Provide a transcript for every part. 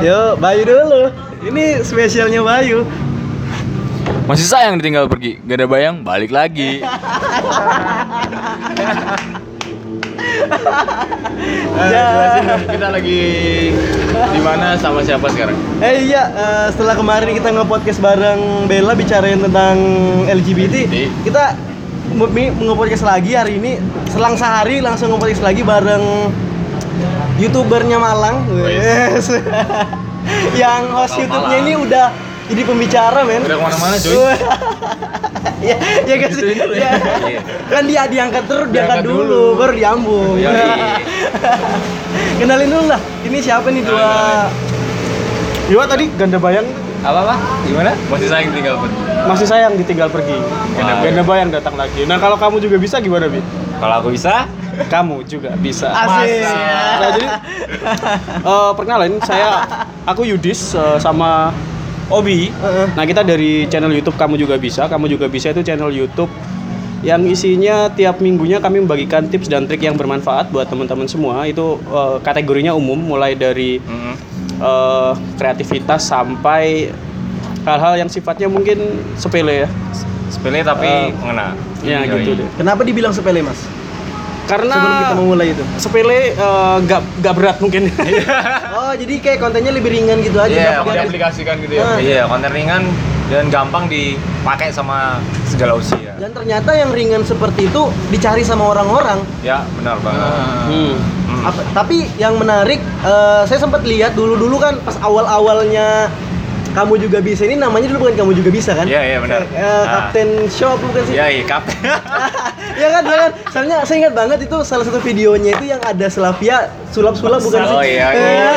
Yo, Bayu dulu. Ini spesialnya Bayu. Masih sayang ditinggal pergi. Gak ada bayang, balik lagi. Ya. kita lagi di mana sama siapa sekarang? Eh iya, eh, setelah kemarin kita nge-podcast bareng Bella bicarain tentang LGBT, Iya. kita nge- nge-podcast lagi hari ini selang sehari langsung nge-podcast lagi bareng youtubernya Malang, Wes. yang host YouTube-nya Malang. ini udah jadi pembicara men. Udah ke mana-mana, cuy. ya, ya guys, dulu ya. ya. kan dia diangkat terus, diangkat, Diangkat dulu, dulu. baru diambung. Yoi. Kenalin dulu lah, ini siapa nih dua? Dua tadi ganda bayang Apa apa? Gimana? Masih sayang tinggal pergi. masih sayang ditinggal pergi. Ganda bayang datang lagi. Nah kalau kamu juga bisa gimana bi? Kalau aku bisa, Kamu juga bisa. Asik. Nah jadi eh, perkenalin saya aku Yudis eh, sama Obi. Nah kita dari channel YouTube kamu juga bisa. Kamu juga bisa itu channel YouTube yang isinya tiap minggunya kami membagikan tips dan trik yang bermanfaat buat teman-teman semua. Itu eh, kategorinya umum mulai dari Mm-mm. eh, kreativitas sampai hal-hal yang sifatnya mungkin sepele ya. sepele tapi Eh, mengena. Ya gitu deh. Kenapa dibilang sepele mas? Karena Sebelum kita memulai itu. sepele eh, nggak nggak berat mungkin. Oh jadi kayak kontennya lebih ringan gitu aja. Iya, gampang. diaplikasikan gitu ya. Ah. Iya, konten ringan dan gampang dipakai sama segala usia. Dan ternyata yang ringan seperti itu dicari sama orang-orang. Ya, benar banget. Hmm. Hmm. Apa- tapi yang menarik, eh, saya sempat lihat dulu-dulu kan pas awal-awalnya kamu juga bisa ini namanya dulu bukan kamu juga bisa kan? Iya, iya, benar. Eh, Ah. Kapten Shop bukan sih? Ya, iya, kap. ya kan, ya kan? Soalnya saya ingat banget itu salah satu videonya itu yang ada Slavia sulap-sulap bukan sih? Oh iya. Eh. iya.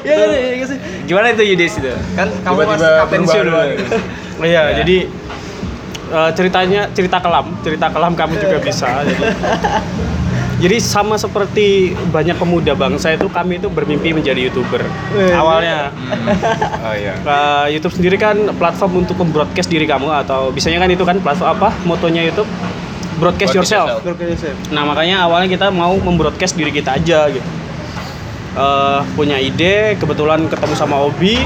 Iya kan, iya kan sih? Gimana itu Yudis itu? Kan kamu Tiba-tiba kapten show dulu. Oh Iya, jadi eh, ceritanya cerita kelam, cerita kelam kamu juga bisa. Jadi, jadi sama seperti banyak pemuda bangsa itu kami itu bermimpi menjadi youtuber Eh. awalnya. Oh iya. Eh, YouTube sendiri kan platform untuk membroadcast diri kamu atau bisanya kan itu kan platform apa motonya YouTube broadcast, Broadcast yourself. yourself. Chef. Nah makanya awalnya kita mau membroadcast diri kita aja gitu. Eh, punya ide, kebetulan ketemu sama Obi,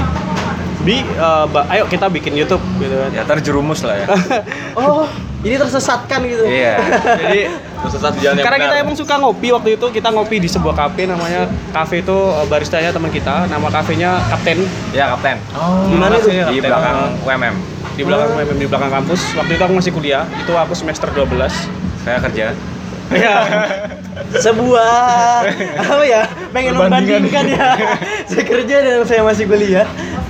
Bi, ba- ayo kita bikin YouTube gitu kan. Ya terjerumus lah ya. Oh, ini tersesatkan gitu. Iya. Jadi Sesat di jalan yang karena kita emang suka ngopi waktu itu kita ngopi di sebuah kafe namanya kafe itu eh, baristanya teman kita, nama kafenya Kapten. Ya, kapten. Oh, Gimana itu? Kafenya Di belakang UMM. di belakang di belakang kampus. Waktu itu aku masih kuliah, itu aku semester 12. Saya kerja. Iya. sebuah apa ya pengen membandingkan ya saya kerja dan saya masih kuliah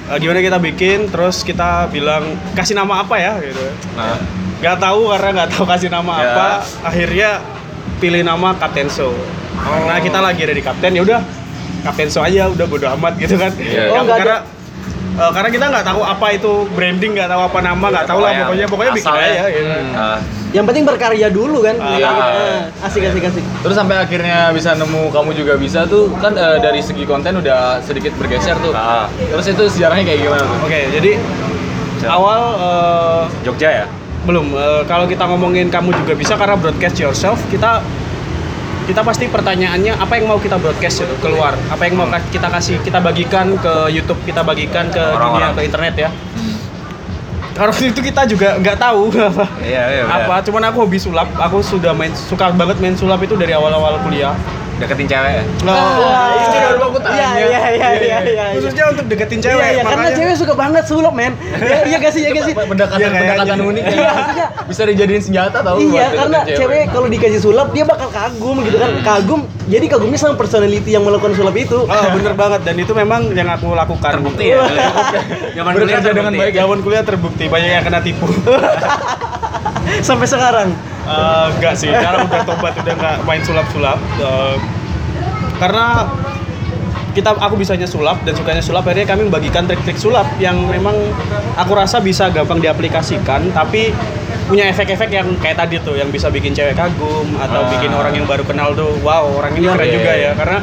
Eh, gimana kita bikin terus kita bilang kasih nama apa ya gitu Nah, nggak tahu karena nggak tahu kasih nama Ya. apa akhirnya pilih nama Kapten Show karena kita lagi ada di Kapten ya udah Kapten Show aja udah bodo amat gitu kan Iya. Oh, Ya, karena eh, karena kita nggak tahu apa itu branding nggak tahu apa nama nggak tahu lah Pokoknya pokoknya bikin ya. aja gitu. ah, yang penting berkarya dulu kan Ah, Iya, iya. ah, asik asik asik Terus sampai akhirnya bisa nemu kamu juga bisa tuh kan eh, dari segi konten udah sedikit bergeser tuh. Ah. Terus itu sejarahnya kayak gimana tuh? oke jadi awal eh, Jogja ya? Belum. Eh, kalau kita ngomongin kamu juga bisa karena broadcast yourself kita kita pasti pertanyaannya apa yang mau kita broadcast itu keluar? Apa yang mau ka- kita kasih kita bagikan ke YouTube kita bagikan ke dunia Orang-orang. ke internet ya? Karena itu kita juga nggak tahu apa Iya, iya. apa. Cuman aku hobi sulap. Aku sudah main suka banget main sulap itu dari awal-awal kuliah Deketin cewek ya? Wah, ini baru aku tanya. iya iya iya iya iya khususnya untuk deketin cewek Iya, iya, karena cewek suka banget sulap, men. Iya, iya gak sih, iya gak sih? Pendekatan Iya, kayaknya. pendekatan unik. Iya, maksudnya Bisa dijadiin senjata tau Iya, karena cewek kalau dikasih sulap dia bakal kagum gitu kan. Kagum, jadi kagumnya sama personality yang melakukan sulap itu. Oh, bener banget dan itu memang yang aku lakukan Terbukti ya? Zaman kuliah dengan terbukti. baik. Zaman kuliah terbukti banyak yang kena tipu. Sampai sekarang. Eh, enggak sih, karena udah tobat udah nggak main sulap-sulap. Eh, karena kita aku bisanya sulap dan sukanya sulap akhirnya kami membagikan trik-trik sulap yang memang aku rasa bisa gampang diaplikasikan tapi punya efek-efek yang kayak tadi tuh yang bisa bikin cewek kagum atau Ah. bikin orang yang baru kenal tuh wow orang ini Iya, keren iya, juga iya. ya karena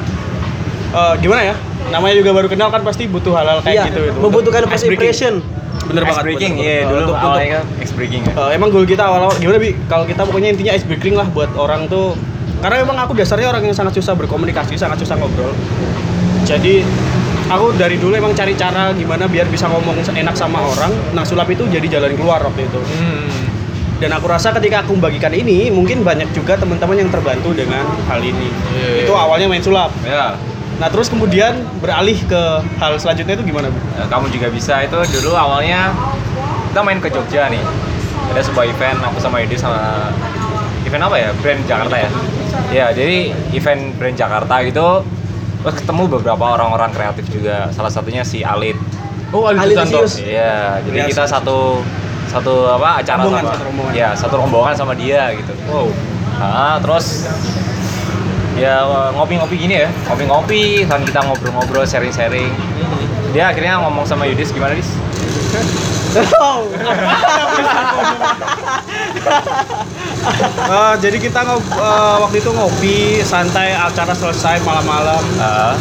eh, gimana ya namanya juga baru kenal kan pasti butuh hal-hal kayak gitu itu membutuhkan first impression. bener Ice banget breaking, iya dulu Untuk- untuk- awalnya kan ice breaking ya. Eh, emang goal kita awal-awal gimana bi? Kalau kita pokoknya intinya ice breaking lah buat orang tuh karena memang aku dasarnya orang yang sangat susah berkomunikasi, sangat susah ngobrol. jadi aku dari dulu emang cari cara gimana biar bisa ngomong enak sama orang nah sulap itu jadi jalan keluar waktu itu Hmm. dan aku rasa ketika aku membagikan ini mungkin banyak juga teman-teman yang terbantu dengan hal ini Iya, itu iya. awalnya main sulap Ya, nah terus kemudian beralih ke hal selanjutnya itu gimana bu? eh, kamu juga bisa itu dulu awalnya kita main ke Jogja nih. Ada sebuah event aku sama Yudi sama event apa ya? Brand Jakarta ya. Ya, jadi event brand Jakarta gitu terus ketemu beberapa orang-orang kreatif juga. Salah satunya si Alit. Oh, Ali Ali Susanto. Lisius. Iya, jadi Iya, kita satu satu apa acara Rombongan, sama satu rombongan. ya satu rombongan sama dia gitu. Wow. Nah, terus ya ngopi-ngopi gini ya, ngopi-ngopi, kan kita ngobrol-ngobrol, sharing-sharing. Dia akhirnya ngomong sama Yudis gimana Dis? Oh, Eh, jadi kita eh, waktu itu ngopi santai acara selesai malam-malam. Ah,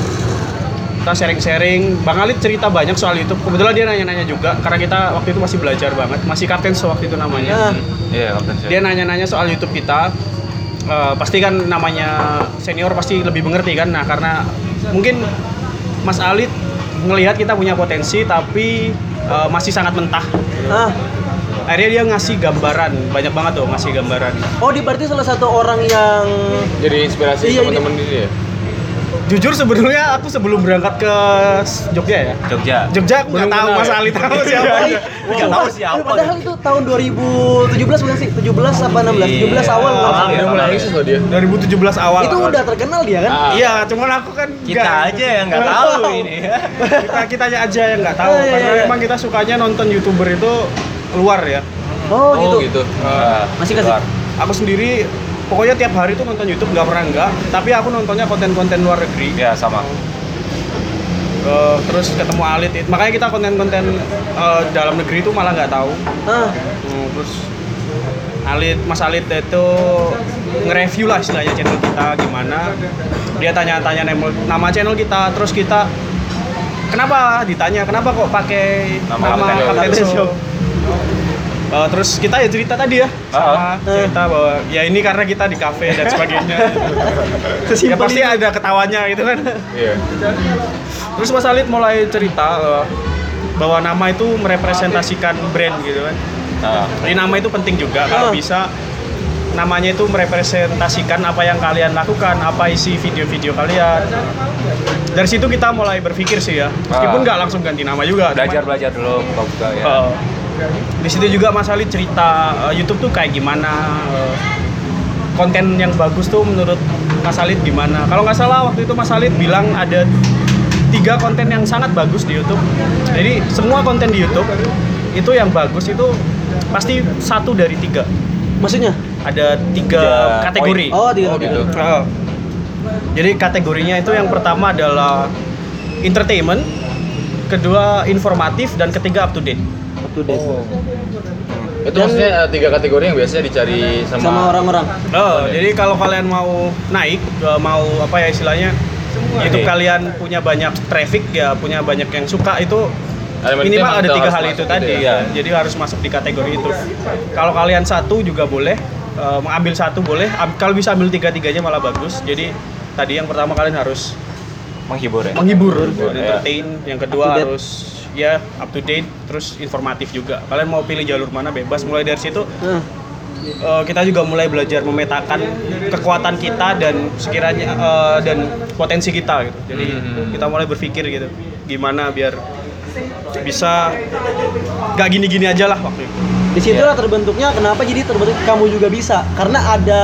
kita sharing-sharing. Bang Alit cerita banyak soal YouTube. Kebetulan dia nanya-nanya juga karena kita waktu itu masih belajar banget. Masih kapten waktu itu namanya. Nah, Iya, Kapten Syed. dia nanya-nanya soal YouTube kita. Eh, pasti kan namanya senior pasti lebih mengerti kan. Nah karena mungkin Mas Alit ngelihat kita punya potensi tapi eh, masih sangat mentah. Ah. Akhirnya dia ngasih gambaran banyak banget tuh ngasih gambaran Oh, di berarti salah satu orang yang Jadi inspirasi Iya, teman-teman ini ya. jujur sebetulnya aku sebelum berangkat ke Jogja ya Jogja. Jogja aku nggak Belum tahu Mas ya? Alit tahu siapa Wah, Nggak tahu siapa. Padahal itu tahun 2017 bukan sih? 17 apa 16? 17 Iya, awal. ya. Udah mulai eksis loh dia. 2017 awal Itu udah terkenal dia kan? Ah. Iya, cuman aku kan Kita aja yang nggak tahu ini. kita kitanya aja yang nggak tahu Oh, iya, karena iya. memang kita sukanya nonton youtuber itu keluar ya. Oh, Oh gitu. gitu. Ah, Masih kasih. keluar. Aku sendiri pokoknya tiap hari tuh nonton YouTube nggak pernah enggak, tapi aku nontonnya konten-konten luar negeri. Ya, sama. Eh, terus ketemu Alit, it- makanya kita konten-konten eh, dalam negeri itu malah nggak tahu. Ah, Hmm, terus Alit, Mas Alit itu nge-review lah istilahnya channel kita gimana. Dia tanya-tanya nama- nama channel kita, terus kita kenapa ditanya kenapa kok pakai Nama nama, Kapten Show. Eh, terus kita ya cerita tadi ya sama cerita bahwa ya ini karena kita di kafe dan sebagainya. ya pasti ada ketawanya gitu kan. Iya. Terus Mas Alit mulai cerita eh, bahwa nama itu merepresentasikan brand gitu kan. Ah, Jadi nama itu penting juga kalau Ah. bisa namanya itu merepresentasikan apa yang kalian lakukan, apa isi video-video kalian. Dari situ kita mulai berpikir sih ya, meskipun Ah. nggak langsung ganti nama juga. belajar cuman, belajar dulu buka-buka ya. eh, di situ juga Mas Ali cerita eh, YouTube tuh kayak gimana, eh, konten yang bagus tuh menurut Mas Alit gimana. Kalau nggak salah waktu itu Mas Alit bilang ada tiga konten yang sangat bagus di YouTube. Jadi semua konten di YouTube itu yang bagus itu pasti satu dari tiga. maksudnya? Ada tiga Tiga kategori. Oh, tiga Oh, gitu. Oh. Jadi kategorinya itu yang pertama adalah entertainment, kedua informatif dan ketiga up to date. Up to date. Itu Dan- maksudnya eh, tiga kategori yang biasanya dicari sama, Sama orang-orang. Oh, jadi kalau kalian mau naik, eh, mau apa ya istilahnya, YouTube kalian punya banyak traffic ya, punya banyak yang suka itu Elemen minimal yang ada tiga hal itu gitu tadi ya. ya. Jadi harus masuk di kategori itu. Kalau kalian satu juga boleh, eh, mengambil satu boleh. Am- Kalau bisa ambil tiga-tiganya malah bagus. Jadi tadi yang pertama kalian harus Menghibur ya. menghibur, Menghibur, ya. entertain. Yang Up kedua harus ya up to date, terus informatif juga. Kalian mau pilih jalur mana bebas. Mulai dari situ Nah, eh, kita juga mulai belajar memetakan kekuatan kita dan sekiranya eh, dan potensi kita gitu. Jadi Hmm. kita mulai berpikir gitu, gimana biar bisa gak gini-gini aja lah waktu itu. di situlah terbentuknya kenapa jadi terbentuk kamu juga bisa karena ada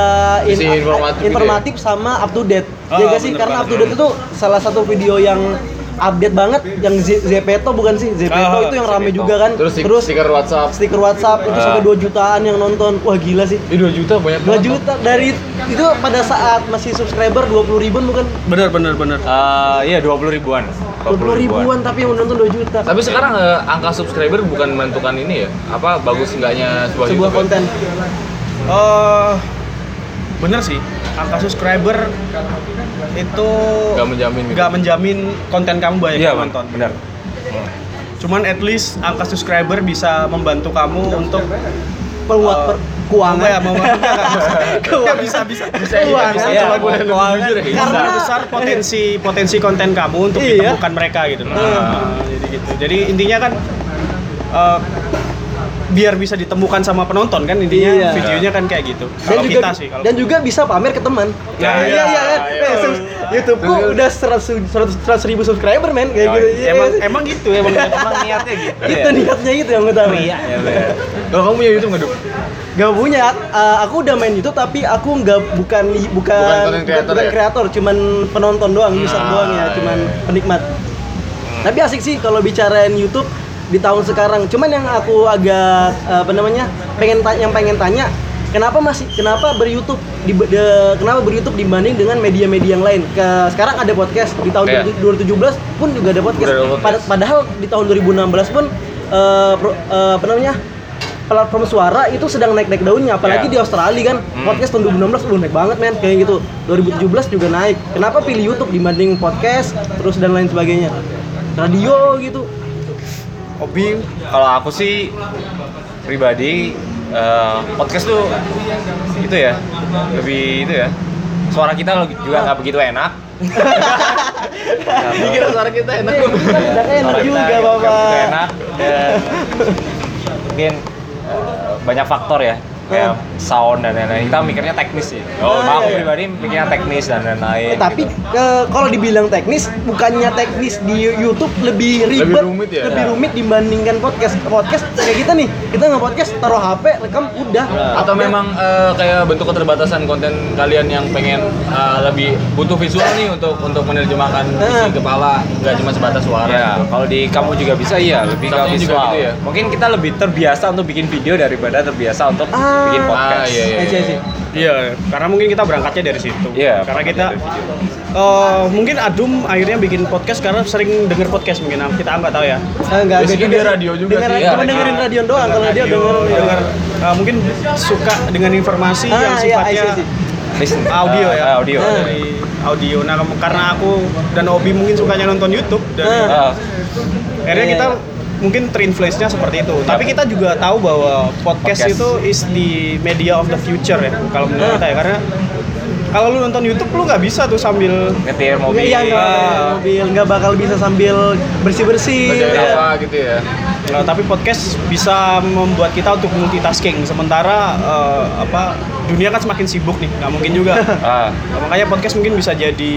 in- informatif gitu informatif sama up to date. Oh, ya gak sih? Karena up to date itu salah satu video yang update banget yang Z- Zepeto bukan sih? Zepeto Oh, itu yang rame Zepeto. juga kan. Terus, Terus stiker WhatsApp. stiker WhatsApp itu Ah. sampai 2 jutaan yang nonton. Wah gila sih. Ih, 2 juta banyak 2 banget. juta dari itu pada saat masih subscriber 20 ribuan bukan? Bener bener bener. Eh, iya 20 ribuan. 20 ribuan tapi yang menonton 2 juta. Tapi sekarang eh, angka subscriber bukan menentukan ini ya. Apa bagus enggaknya sebuah, sebuah YouTube ya? konten. Eh bener sih, angka subscriber itu Nggak menjamin gitu. nggak menjamin konten kamu banyak Iya, yang Bang. nonton. Benar. Cuman at least angka subscriber bisa membantu kamu untuk Penguat eh, per- keuangan. ya mau nggak Keuangan. bisa bisa bisa Keuangan. bisa Iya, keuangan jujur ya. bisa. karena besar potensi potensi konten kamu untuk Iya. ditemukan mereka gitu loh. Nah, jadi gitu jadi intinya kan eh, biar bisa ditemukan sama penonton kan intinya Iya. videonya kan kayak gitu Dan kalau juga kita sih kalau dan juga bisa pamer ke teman. Ya, iya iya, iya kan. iya. Eh, sus- YouTubeku udah 100 100 ribu subscriber men kayak Oh, gitu. iya. Iya, emang iya. emang gitu emang Emang niatnya gitu. itu niatnya itu yang utama. Iya, ya benar. Kalau kamu punya YouTube nggak Dup? Gak punya, uh, aku udah main YouTube tapi aku nggak bukan bukan Bukan creator bukan ya? kreator, cuman penonton doang, user Ah, doang ya, iya, cuman iya. penikmat. Tapi asik sih kalau bicarain YouTube di tahun sekarang. Cuman yang aku agak apa namanya pengen tanya, yang pengen tanya, kenapa masih kenapa ber YouTube di, de- kenapa ber YouTube dibanding dengan media-media yang lain? Ke sekarang ada podcast di tahun Iya. 2017 pun juga ada podcast. Udah ada podcast. Pad- padahal di tahun 2016 pun uh, pro- uh, apa namanya platform suara itu sedang naik-naik daunnya apalagi Ya. di Australia kan Hmm. podcast tahun 2016 udah naik banget men kayak gitu 2017 juga naik kenapa pilih YouTube dibanding podcast terus dan lain sebagainya radio gitu hobi Kalau aku sih pribadi eh, podcast tuh itu ya lebih itu ya suara kita juga nggak begitu enak. Dikira suara kita enak kan udah enak juga kita bapak enak. dan mungkin eh, banyak faktor ya kayak sound dan lain-lain. Kita mikirnya teknis sih. Oh, Kalau aku iya, iya. pribadi mikirnya teknis dan lain-lain. Eh, tapi gitu. ke- kalau dibilang teknis, bukannya teknis di YouTube lebih ribet, Lebih rumit ya? lebih Ya. rumit dibandingkan podcast. Podcast kayak kita nih, kita nggak podcast, taruh HP, rekam, udah. Atau Udah. memang eh, kayak bentuk keterbatasan konten kalian yang pengen eh, lebih butuh visual nih untuk untuk menerjemahkan Nah. isi kepala, nggak cuma sebatas suara. Ya, kalau di kamu juga bisa iya lebih ke visual. gitu ya? Mungkin kita lebih terbiasa untuk bikin video daripada terbiasa untuk Ah. Bikin podcast. Ah, iya, iya. Sih, sih. Iya, karena mungkin kita berangkatnya dari situ. Iya, karena kita eh, mungkin Adum akhirnya bikin podcast karena sering denger podcast mungkin kita nggak tahu ya. Eh, enggak, Basically enggak dia radio juga Dengar- sih. Iya, Cuma radio. dengerin radio doang, kalau dia Radio, denger denger eh, mungkin suka dengan informasi Ah, yang iya, sifatnya I see, I see. Listen, audio eh, ya. audio. Ah. Dari audio. Nah, karena aku dan Obi mungkin sukanya nonton YouTube dan Ah. Ah, akhirnya Iya, kita iya. Mungkin terinfluence-nya seperti itu. Tapi kita juga tahu bahwa podcast, Podcast. itu is the media of the future ya kalau menurut Ah. kita ya karena kalau lu nonton YouTube lu nggak bisa tuh sambil ngetir mobil. Iya, enggak Ah. mobil, nggak bakal bisa sambil bersih-bersih. Ya. apa gitu ya. Nah, tapi podcast bisa membuat kita untuk multitasking. Sementara eh, apa dunia kan semakin sibuk nih, nggak mungkin juga. Ah, Nah, makanya podcast mungkin bisa jadi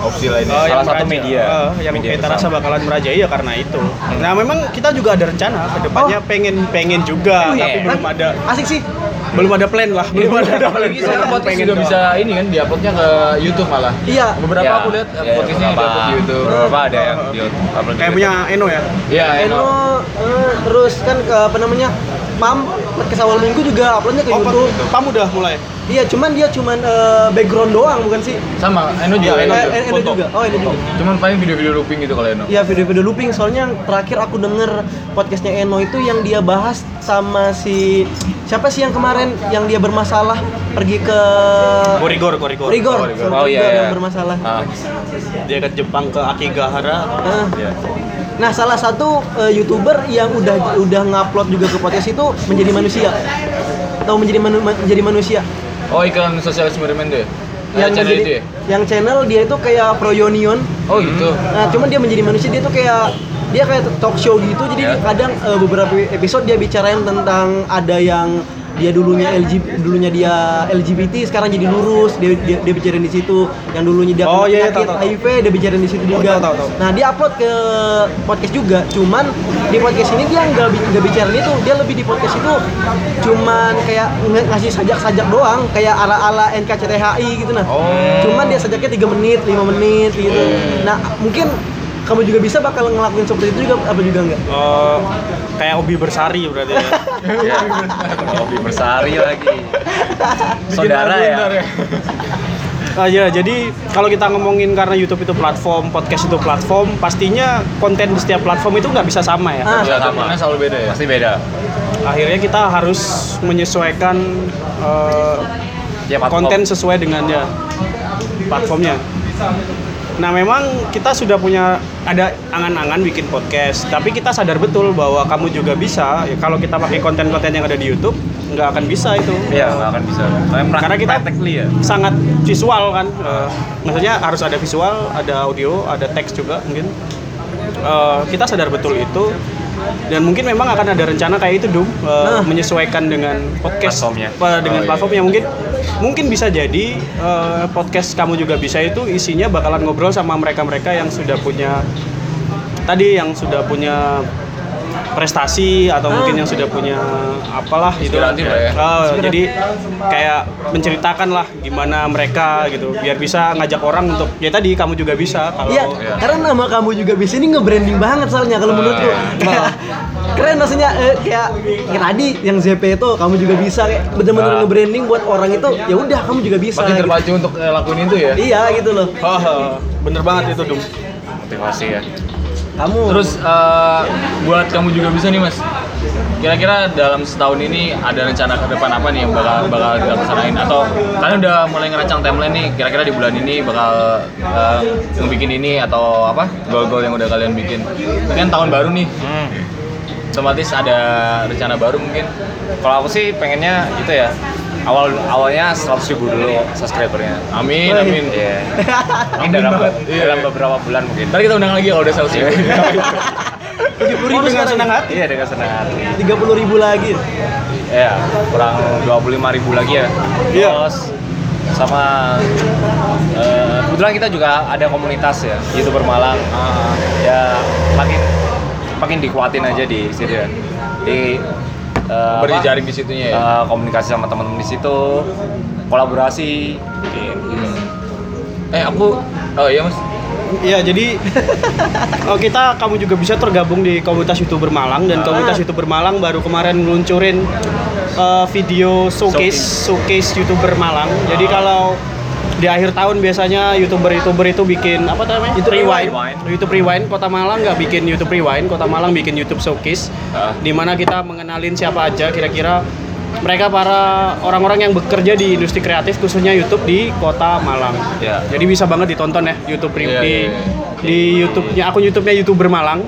Opsi lainnya. eh, yang Salah satu meraja- media. eh, yang Media kita rasa bakalan merajai ya karena itu. Nah, memang kita juga ada rencana ke depannya pengen pengen juga, Oh, tapi iya. belum ada Asik sih. belum ada plan lah, belum ada. Apalagi sekarang podcast Pengen juga doang. bisa ini kan diuploadnya ke YouTube malah. Iya. Beberapa Ya, aku lihat ya, podcastnya diupload di YouTube. Beberapa ada yang di upload Kayak punya Eno ya. Iya, Eno, enak. eh, terus kan ke apa namanya? Pam podcast awal minggu juga uploadnya ke Oh, YouTube. Pam udah mulai. Iya, cuman dia cuman eh, background doang bukan sih? Sama, Eno juga. Iya, Eno Eh, juga. Eno juga. Oh, ini juga. Cuman paling video-video looping gitu kalau Eno. Iya video-video looping soalnya yang terakhir aku denger podcastnya Eno itu yang dia bahas sama si siapa sih yang kemarin yang dia bermasalah pergi ke Korigor, korigor. Rigor, Oh, Rigor. Oh, iya, iya. yang bermasalah. Ah, Dia ke Jepang ke Akigahara. Nah, iya. Nah, salah satu eh, youtuber yang udah udah ngupload juga ke podcast itu menjadi manusia. Tahu menjadi manu- menjadi manusia. Oh, iklan sosial eksperimen tuh ya? Yang channel menjadi- itu ya? yang channel dia itu kayak Proyonion. Oh, gitu. Nah, cuman dia menjadi manusia dia tuh kayak dia kayak talk show gitu. Jadi Ya. kadang eh, beberapa episode dia bicarain tentang ada yang dia dulunya LG dulunya dia LGBT sekarang jadi lurus. Dia dia, dia bicarain di situ. Yang dulunya dia Oh, iya, iya, penyakit tahu. HIV dia bicarain di situ Oh, juga. tahu, tahu, tahu. nah dia upload ke podcast juga. Cuman di podcast ini dia nggak nggak bicarain itu dia lebih di podcast itu cuman kayak ngasih sajak-sajak doang. Kayak ala-ala NKCTHI gitu nah. Oh. cuman dia sajaknya 3 menit 5 menit gitu. Nah mungkin kamu juga bisa bakal ngelakuin seperti itu juga apa juga enggak Eh, kayak Obi Bersari berarti ya. Ya. Hobi bersari lagi. Saudara ya. Ah, ya, jadi kalau kita ngomongin karena YouTube itu platform, podcast itu platform, pastinya konten di setiap platform itu nggak bisa sama ya. Ah. Ya, sama. temennya selalu beda ya. Pasti beda. Akhirnya kita harus menyesuaikan eh, Ya, platform. konten sesuai dengan ya platformnya. Nah memang kita sudah punya ada angan-angan bikin podcast, tapi kita sadar betul bahwa kamu juga bisa ya, kalau kita pakai konten-konten yang ada di YouTube, nggak akan bisa itu. Iya, nggak akan bisa. Karena kita- ya. sangat visual kan Eh, maksudnya harus ada visual ada audio ada teks juga mungkin Eh, kita sadar betul itu dan mungkin memang akan ada rencana kayak itu dum eh, menyesuaikan dengan podcast Platformnya. eh, dengan Oh, iya. platformnya mungkin mungkin bisa jadi eh, podcast kamu juga bisa itu isinya bakalan ngobrol sama mereka-mereka yang sudah punya tadi yang sudah punya prestasi atau mungkin yang sudah punya apalah gitu Inspiratif lah ya. Oh, jadi kayak menceritakan lah gimana mereka gitu biar bisa ngajak orang untuk ya tadi kamu juga bisa kalau Iya, karena nama kamu juga bisa ini nge-branding banget soalnya kalau menurutku. Kayak keren maksudnya eh, kayak kayak tadi yang ZP itu kamu juga bisa kayak bener-bener Ah. nge-branding buat orang itu ya udah kamu juga bisa. Makin gitu. terpacu untuk eh, lakuin itu ya. Iya gitu loh. Haha, bener banget itu dum Motivasi ya. Kamu Terus eh, buat kamu juga bisa nih mas. Kira-kira dalam setahun ini ada rencana ke depan apa nih yang bakal bakal dilaksanain atau kalian udah mulai ngerancang timeline nih kira-kira di bulan ini bakal eh, yang bikin ini atau apa goal-goal yang udah kalian bikin. Kan tahun baru nih, Hmm. otomatis ada rencana baru mungkin. Kalau aku sih pengennya itu ya. Awal awalnya 100 ribu dulu subscribernya. Amin, amin. Iya. Ini dalam Iya. dalam beberapa bulan mungkin. Ntar kita undang lagi kalau udah selesai. tujuh puluh ribu dengan senang hati Iya dengan senang hati. Tiga puluh ribu lagi. Ya, kurang 25 ribu lagi ya. Iya. Terus sama eh, kebetulan kita juga ada komunitas ya, youtuber Malang. Ya makin makin dikuatin aja di situ ya. Di eh, apa? Berjejaring di situnya ya. Eh, komunikasi sama teman-teman di situ, kolaborasi. Gitu. Eh aku, oh iya mas. Iya jadi oh, kita kamu juga bisa tergabung di komunitas youtuber Malang dan komunitas youtuber Malang baru kemarin meluncurin eh, video showcase showcase youtuber Malang. Jadi kalau di akhir tahun biasanya youtuber-youtuber itu bikin apa namanya? YouTube rewind. Rewind. YouTube Rewind. Kota Malang nggak bikin YouTube Rewind, Kota Malang bikin YouTube Showcase. Ah. Di mana kita mengenalin siapa aja kira-kira mereka para orang-orang yang bekerja di industri kreatif khususnya YouTube di Kota Malang. Ya. Jadi bisa banget ditonton ya YouTube Iya, di iya, iya. di YouTube-nya akun YouTube-nya YouTuber Malang.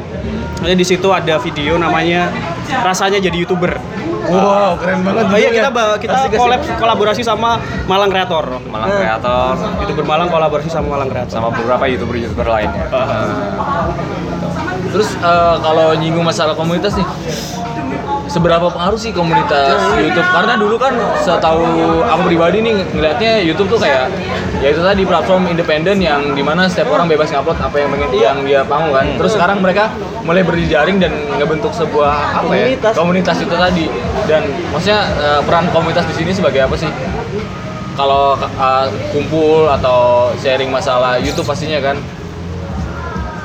Jadi di situ ada video namanya rasanya jadi YouTuber. Wow, keren banget. Oh iya kita ba- kita collab kolaborasi sama Malang Kreator. Malang kreator YouTuber Malang kolaborasi sama Malang Kreator. sama beberapa youtuber-youtuber lainnya. Terus eh, kalau nyinggung masalah komunitas nih, seberapa pengaruh sih komunitas YouTube? Karena dulu kan setahu aku pribadi nih ngelihatnya YouTube tuh kayak ya itu tadi platform independen yang di mana setiap orang bebas ngupload apa yang pengen yang dia mau kan. Terus sekarang mereka mulai berjejaring dan ngebentuk sebuah apa Komunitas. ya komunitas itu tadi. Dan maksudnya eh, peran komunitas di sini sebagai apa sih? Kalau eh, kumpul atau sharing masalah YouTube pastinya kan.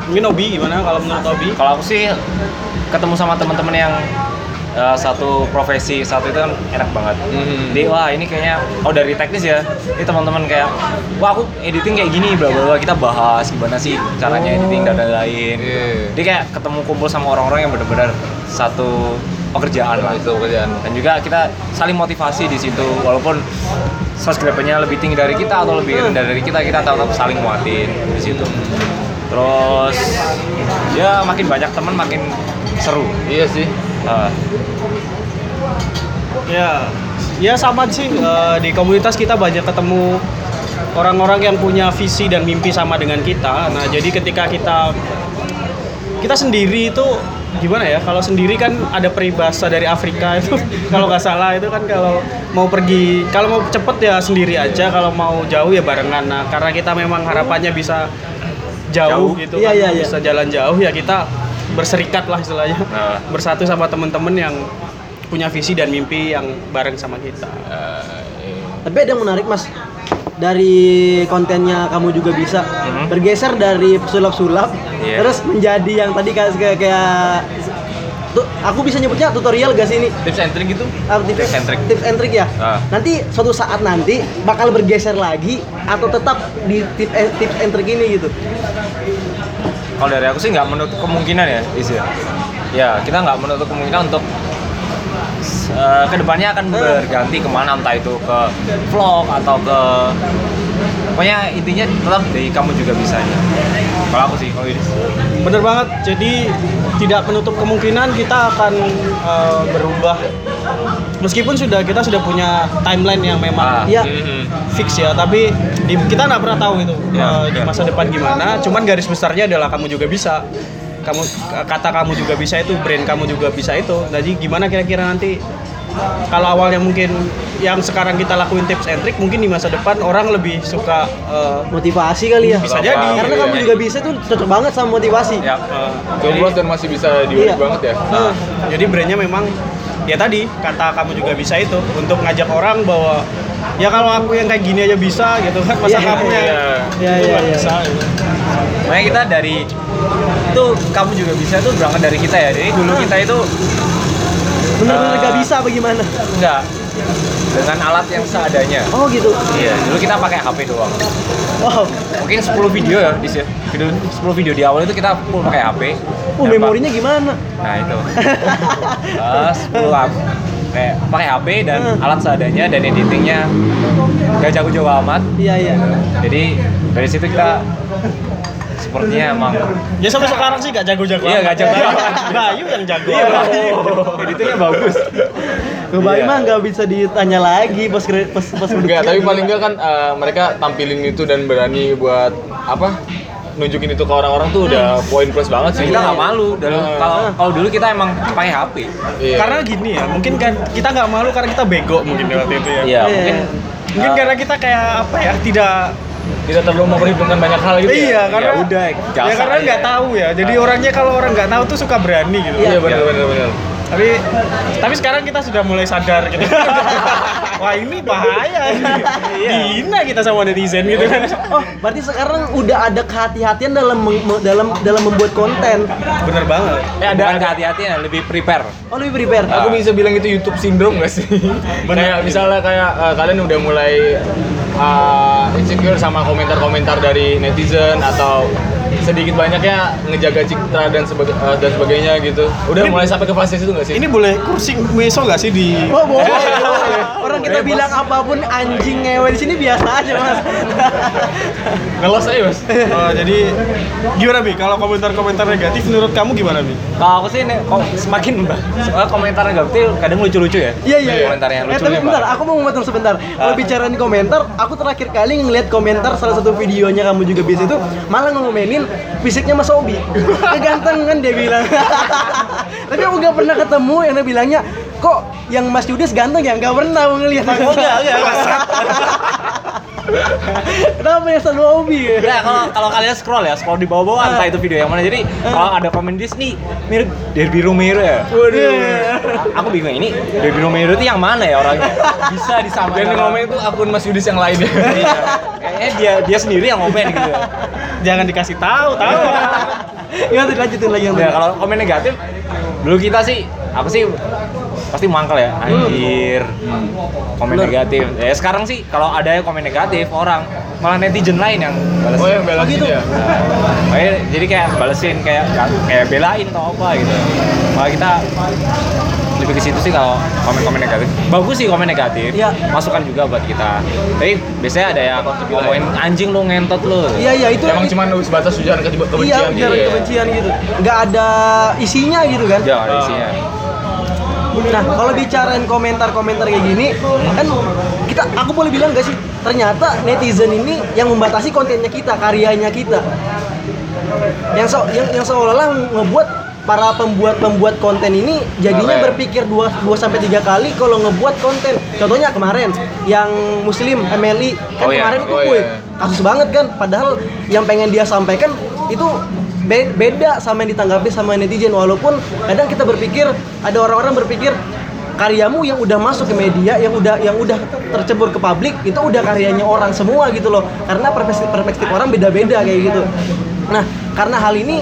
Mungkin Obi gimana kalau menurut Obi? Kalau aku sih ketemu sama teman-teman yang uh, satu profesi satu itu kan enak banget. Hmm. Jadi wah ini kayaknya oh dari teknis ya. Ini teman-teman kayak wah aku editing kayak gini bla bla bla kita bahas gimana sih caranya editing dan lain-lain. Iya. Jadi kayak ketemu kumpul sama orang-orang yang benar-benar satu pekerjaan lah. Itu kerjaan. Dan juga kita saling motivasi di situ walaupun subscribernya lebih tinggi dari kita atau lebih rendah dari kita kita tetap saling muatin di situ. Terus ya makin banyak teman makin seru. Iya sih. Ah, Ya, ya sama sih eh, di komunitas kita banyak ketemu orang-orang yang punya visi dan mimpi sama dengan kita. Nah, jadi ketika kita kita sendiri itu gimana ya? Kalau sendiri kan ada peribahasa dari Afrika itu kalau nggak salah itu kan kalau mau pergi, kalau mau cepet ya sendiri aja, kalau mau jauh ya barengan. Nah, karena kita memang harapannya bisa jauh, Jauh. gitu, Iya, kan, iya, iya. bisa jalan jauh ya kita berserikat lah istilahnya, Nah. bersatu sama temen-temen yang punya visi dan mimpi yang bareng sama kita. Tapi ada yang menarik mas dari kontennya kamu juga bisa Mhm. bergeser dari sulap-sulap Iya. terus menjadi yang tadi kayak kayak, kayak tuh aku bisa nyebutnya tutorial gak sih ini Tips and trick gitu? Ah, tips, Tips and trick. tips and trick ya Ah. nanti suatu saat nanti bakal bergeser lagi atau tetap di tips and, tips and trick ini gitu Kalau dari aku sih nggak menutup kemungkinan ya, Is ya. Ya kita nggak menutup kemungkinan untuk uh, ke depannya akan berganti ke mana entah itu ke vlog atau ke pokoknya intinya tetap dari kamu juga bisa ya kalau aku sih kalau ini Bener banget. Jadi tidak menutup kemungkinan kita akan eh, berubah. Meskipun sudah kita sudah punya timeline yang memang Ah. Iya. Mhm. fix ya, tapi di- kita nggak pernah tahu itu Ya, eh, di ya. masa depan gimana. Cuman garis besarnya adalah kamu juga bisa. Kamu kata kamu juga bisa itu, brand kamu juga bisa itu. Jadi gimana kira-kira nanti kalau awalnya mungkin yang sekarang kita lakuin tips and trick mungkin di masa depan orang lebih suka eh, Motivasi kali ya. Bisa jadi. Karena kamu juga bisa tuh cocok banget sama motivasi. ya Jomblos dan masih bisa diulik Iya. banget ya. Nah, jadi brandnya memang ya tadi kata kamu juga bisa itu untuk ngajak orang bahwa ya kalau aku yang kayak gini aja bisa gitu kan masa Iya, kamu yang iya. Iya, iya, iya. bisa gitu. makanya kita dari itu kamu juga bisa tuh berangkat dari kita ya jadi dulu kita itu Bener-bener Eh. Bisa bagaimana? enggak dengan alat yang seadanya Oh gitu. iya dulu kita pakai HP doang Wow. mungkin 10 video ya di video 10 video di awal itu kita full pakai HP Oh, memorinya gimana? Nah itu. Eh, 10 up. Kayak pakai HP dan alat seadanya dan editingnya gak jago-jago amat. Iya, iya. Jadi dari situ kita sepertinya emang ya sampai sekarang sih gak jago-jago Iya, gak jago Bayu- amat. Bayu yang jago Iya, amat. editingnya bagus. Gue Bayu Iya. mah nggak bisa ditanya lagi pas pas pas Enggak, tapi paling enggak kan eh, mereka tampilin itu dan berani buat apa? Nunjukin itu ke orang-orang tuh udah poin plus banget sih. Kita nggak malu. Iya. kalau kalau dulu kita emang pakai HP. Iya. karena gini ya mungkin kan kita nggak malu karena kita bego mungkin waktu itu ya Iya, Iya. mungkin mungkin eh, karena kita kayak apa ya tidak tidak terlalu memperhitungkan banyak hal gitu iya ya. karena ya udah, ya karena nggak tahu ya jadi orangnya kalau orang nggak tahu tuh suka berani gitu Iya, benar benar benar. Tapi tapi sekarang kita sudah mulai sadar gitu wah ini bahaya dihina kita sama netizen gitu kan Oh, berarti sekarang udah ada kehati-hatian dalam dalam dalam membuat konten. bener banget eh ada ada hati-hatian lebih prepare. Oh, lebih prepare. Aku bisa bilang itu YouTube syndrome gak sih? kayak misalnya kayak eh, kalian udah mulai eh, insecure sama komentar-komentar dari netizen atau sedikit banyaknya ngejaga citra dan sebaga- eh, dan sebagainya gitu. Udah Ini- mulai sampai ke fase itu gak sih? ini boleh kursi meso nggak sih di Oh, boleh. Orang kita bilang apa pun anjing ngewe di sini biasa aja, Mas. ngelos aja mas. Oh, jadi gimana bi kalau komentar-komentar negatif menurut kamu gimana bi Kalau aku sih ne- kok semakin soalnya komentar negatif kadang lucu-lucu ya. Iya iya. iya. Komentarnya Eh lucu tapi nih, bentar, aku mau ngomong sebentar. Kalau Ah. bicarain komentar, aku terakhir kali ngeliat komentar salah satu videonya kamu juga bisa itu malah ngomenin fisiknya Mas Obi. Kegantengan dia bilang. tapi aku nggak pernah ketemu yang dia bilangnya kok yang Mas Yudis ganteng ya nggak pernah aku ngeliat. Oh enggak enggak. Kenapa ya selalu Obi ya? Nah, kalau kalau kalian scroll ya, scroll di bawah-bawah entah itu video yang mana. Jadi kalau ada komen di sini mirip Derby Romero ya. Waduh. Aku bingung ini Derby Romero itu yang mana ya orangnya? Bisa disamakan. Dan yang ngomong itu akun Mas Yudis yang lainnya. Iya. Kayaknya dia dia sendiri yang komen gitu. jangan dikasih tahu tahu Gimana lanjutin lagi yang Ya kalau komen negatif dulu kita sih apa sih pasti mangkal ya anjir komen Bener. negatif ya sekarang sih kalau ada yang komen negatif orang malah netizen lain yang balas Oh yang bela gitu? ya. Nah, jadi kayak balesin kayak kayak belain atau apa gitu malah kita lebih ke situ sih kalau komen-komen negatif bagus sih komen negatif Iya. masukan juga buat kita tapi biasanya ada yang ngomongin anjing lu ngentot lu Iya iya itu. Emang cuma sebatas ujaran ke- Iya, kebencian gitu ujaran ya. kebencian gitu. Nggak ada isinya gitu kan? ya ada isinya Nah, kalau bicarain komentar-komentar kayak gini, kan kita aku boleh bilang gak sih? Ternyata netizen ini yang membatasi kontennya kita, karyanya kita. Yang so, yang, yang seolah-olah ngebuat para pembuat-pembuat konten ini jadinya Keren. berpikir 2 2 sampai 3 kali kalau ngebuat konten. Contohnya kemarin yang muslim MLI kan Oh iya, kemarin itu oh iya. kasus banget kan padahal yang pengen dia sampaikan itu be- beda sama yang ditanggapi sama netizen. Walaupun kadang kita berpikir ada orang-orang berpikir karyamu yang udah masuk ke media yang udah yang udah tercebur ke publik itu udah karyanya orang semua gitu loh. Karena perspektif perspektif orang beda-beda kayak gitu. Nah karena hal ini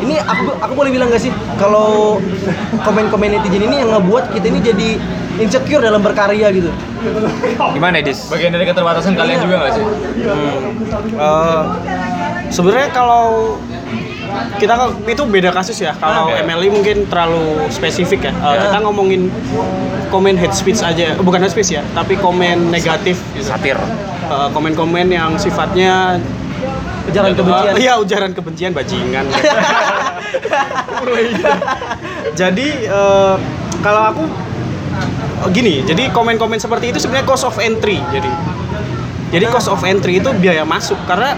ini aku aku boleh bilang gak sih kalau komen-komen netizen ini yang ngebuat kita ini jadi insecure dalam berkarya gitu. Gimana Dis? Bagian dari keterbatasan kalian juga nggak sih? Eh, sebenarnya kalau kita kan- itu beda kasus ya. Kalau Oke. MLI mungkin terlalu spesifik ya. Uh, Ya. Kita ngomongin komen hate speech aja, bukan hate speech ya, tapi komen negatif. gitu. Satir. Uh, komen-komen yang sifatnya Ujaran kebencian. Iya, ujaran kebencian bajingan. jadi eh, kalau aku oh, gini, jadi komen-komen seperti itu sebenarnya cost of entry. Jadi jadi cost of entry itu biaya masuk karena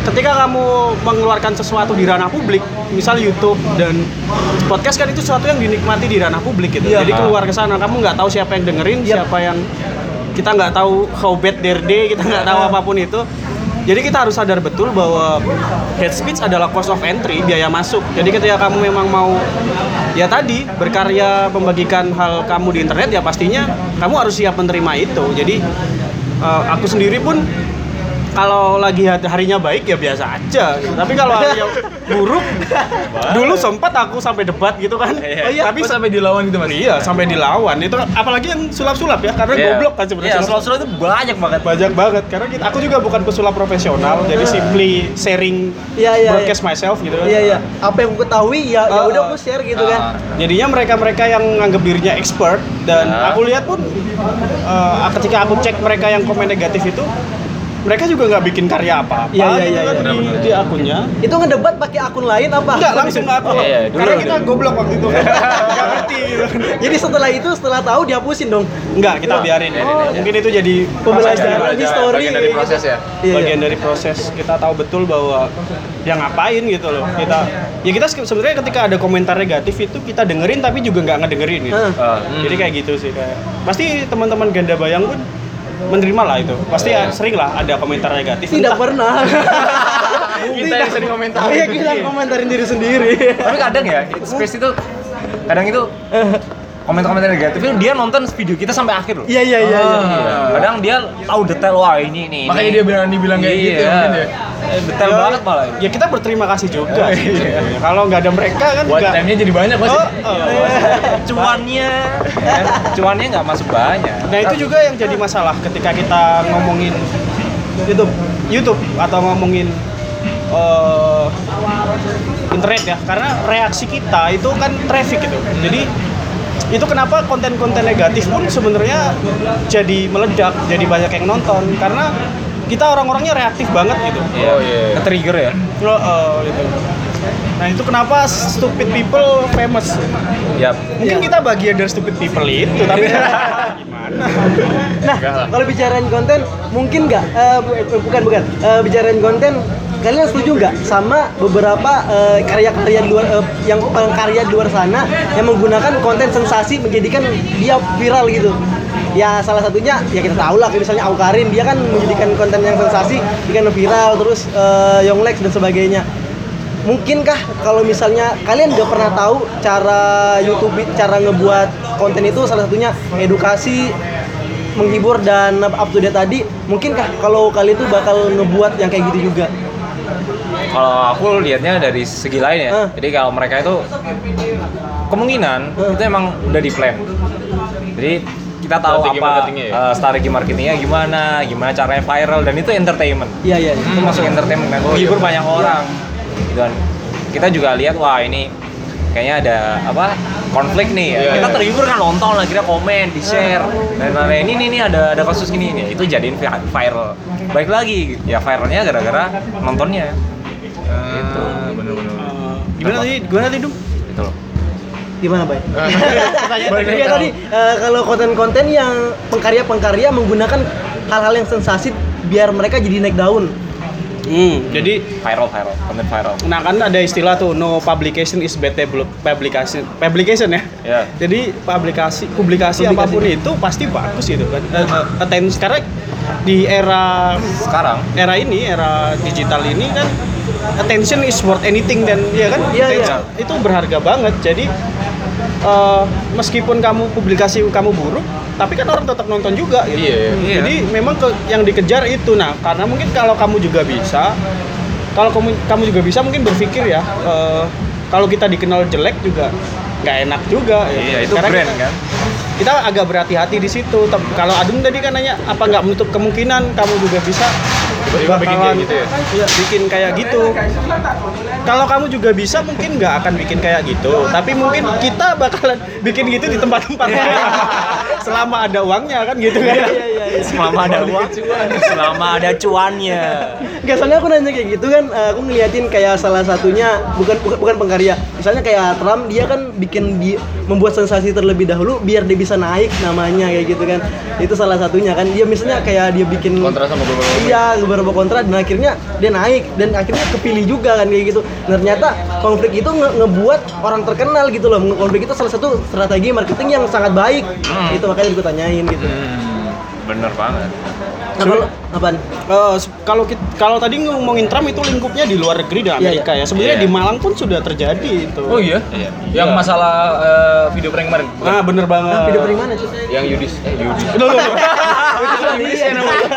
ketika kamu mengeluarkan sesuatu di ranah publik, misal YouTube dan podcast kan itu sesuatu yang dinikmati di ranah publik gitu. Iya. Jadi keluar ke sana, kamu nggak tahu siapa yang dengerin, Yap. siapa yang kita nggak tahu how bad their day, kita nggak tahu apa pun itu. Jadi kita harus sadar betul bahwa hate speech adalah cost of entry, biaya masuk. Jadi ketika kamu memang mau ya tadi berkarya membagikan hal kamu di internet ya pastinya kamu harus siap menerima itu. Jadi eh, aku sendiri pun kalau lagi hari- harinya baik ya biasa aja. Tapi kalau harinya buruk, dulu sempat aku sampai debat gitu kan. Iya. Oh iya, tapi Oh, sampai dilawan gitu mas iya sampai dilawan. Itu apalagi yang sulap-sulap ya karena Iya. goblok kan sebenarnya. Iya, sulap- slow-slow itu banyak banget. banyak banget karena kita, aku juga bukan pesulap profesional jadi simply sharing Iya, iya, broadcast myself gitu kan. Iya iya. Apa yang aku ketahui ya ya Ah, udah ah. aku share gitu kan. jadinya mereka-mereka yang nganggap dirinya expert dan Ya. aku lihat pun eh, ketika aku cek mereka yang komen negatif itu mereka juga nggak bikin karya apa-apa. Iya, iya, gitu iya, kan iya. di, di akunnya. Itu ngedebat pakai akun lain apa? enggak langsung ke aku Iya, iya, dulu, karena kita dulu. goblok waktu itu. Nggak ngerti gitu. Jadi setelah itu setelah tahu dihapusin dong. enggak kita biarin. Oh, mungkin itu jadi Pembelajaran history. bagian dari proses ya? Iya, bagian iya. dari proses. Kita tahu betul bahwa yang ngapain gitu loh. Kita ya kita se- sebenarnya ketika ada komentar negatif itu kita dengerin tapi juga nggak ngedengerin gitu. Ah, jadi kayak gitu sih kayak. Pasti teman-teman ganda bayang pun menerima lah itu. Pasti ya, sering lah ada komentar negatif. Tidak Entah- pernah. kita yang sering komentar Iya kita komentarin diri sendiri. Tapi kadang ya, space itu kadang itu komentar-komentar negatif itu dia nonton video kita sampai akhir loh. Iya iya iya. iya. Iya. Kadang dia tahu detail wah ini nih. makanya ini. dia berani bilang kayak Iya. gitu ya mungkin ya Eh, Detail banget malah. ya kita berterima kasih juga sih sebetulnya. kalau nggak ada mereka kan buat nggak time-nya jadi banyak mas oh, oh. Cuannya, kan? cuannya nggak masuk banyak. Nah itu juga yang jadi masalah ketika kita ngomongin YouTube, YouTube atau ngomongin eh, internet ya, karena reaksi kita itu kan traffic gitu. Jadi itu kenapa konten-konten negatif pun sebenarnya jadi meledak, jadi banyak yang nonton karena kita orang-orangnya reaktif banget gitu. Oh iya. Ke-trigger ya. Oh, oh, gitu. Nah itu kenapa stupid people famous? Yap. Mungkin kita bagian dari stupid people itu, tapi gimana? Nah, kalau bicarain konten, mungkin nggak? bu- eh, bukan bukan. Eh, bicarain konten, kalian setuju nggak sama beberapa eh, karya-karya eh, yang karya di luar sana yang menggunakan konten sensasi menjadikan dia viral gitu? Ya salah satunya ya kita tahu lah misalnya Aukarin dia kan menjadikan konten yang sensasi bikin viral terus eh, Yonglex dan sebagainya. Mungkinkah kalau misalnya kalian nggak pernah tahu cara YouTube cara ngebuat konten itu salah satunya edukasi menghibur dan up to date tadi mungkinkah kalau kalian tuh bakal ngebuat yang kayak gitu juga Kalau aku lihatnya dari segi lain ya. Ah. Jadi kalau mereka itu kemungkinan Ah. itu emang udah di plan. Jadi kita tahu Strategi apa marketingnya ya? eh, strategi marketingnya gimana, gimana caranya viral dan itu entertainment. iya iya itu masuk entertainment kan menghibur banyak orang dan kita juga lihat wah ini kayaknya ada apa konflik nih ya. Iya, kita iya. terhibur kan nonton lah kira komen di share dan lain-lain. Ini nih nih ada ada kasus gini nih itu jadiin vi- viral. Baik lagi. Ya viralnya gara-gara nontonnya. Gitu. Bener-bener Eh, gimana tadi? Gimana tadi, Dum? gitu loh. Gimana baik Iya tahu. tadi eh, kalau konten-konten yang pengkarya-pengkarya menggunakan hal-hal yang sensasi biar mereka jadi naik daun Hmm, jadi viral viral konten viral nah kan ada istilah tuh no publication is tablo- publication publication ya. ya Jadi publikasi publikasi Publikasi. apa pun itu pasti bagus gitu kan. Eh, eh, Attention sekarang di era sekarang era ini era digital ini kan attention is worth anything dan ya kan Iya, Attention itu berharga banget. Jadi eh, meskipun kamu publikasi kamu buruk, tapi kan orang tetap nonton juga gitu. Iya, iya. Jadi memang ke, yang dikejar itu nah karena mungkin kalau kamu juga bisa kalau kamu kamu juga bisa mungkin berpikir ya eh, kalau kita dikenal jelek juga nggak enak juga ya. iya itu Karena brand kita- kan kita agak berhati-hati di situ. Kalau Adung tadi kan nanya apa nggak menutup kemungkinan kamu juga bisa Tiba-tiba bikin kayak gitu ya? Iya, bikin kayak gitu. Kalau kamu juga bisa mungkin nggak akan bikin kayak gitu, tapi mungkin kita bakalan bikin gitu di tempat-tempat selama ada uangnya kan gitu kan. Selama ada uang, selama ada cuannya. Enggak, soalnya aku nanya kayak gitu kan, eh, aku ngeliatin kayak salah satunya bukan bukan, bukan pengkarya. Misalnya kayak Trump dia kan bikin di membuat sensasi terlebih dahulu biar dia bisa naik namanya kayak gitu kan. Itu salah satunya kan. Dia misalnya kayak dia bikin Kontra sama beberapa Iya, beberapa kontra dan akhirnya dia naik dan akhirnya kepilih juga kan kayak gitu. Dan ternyata konflik itu nge- ngebuat orang terkenal gitu loh. Konflik itu salah satu strategi marketing yang sangat baik. Itu makanya gue tanyain gitu. Hmm, bener banget. Kalau apaan? Eh, kalau kalau tadi ngomongin Trump itu lingkupnya di luar negeri dan Iya, Amerika ya. Sebenarnya Iya. di Malang pun sudah terjadi itu. Oh iya? Iya. Yang Iya. masalah eh, video prank kemarin? Bukan? Ah, bener banget. Nah, video dari mana sih? Yang Yudis. Eh, Yudis. Loh, loh, loh. Yudis ya namanya.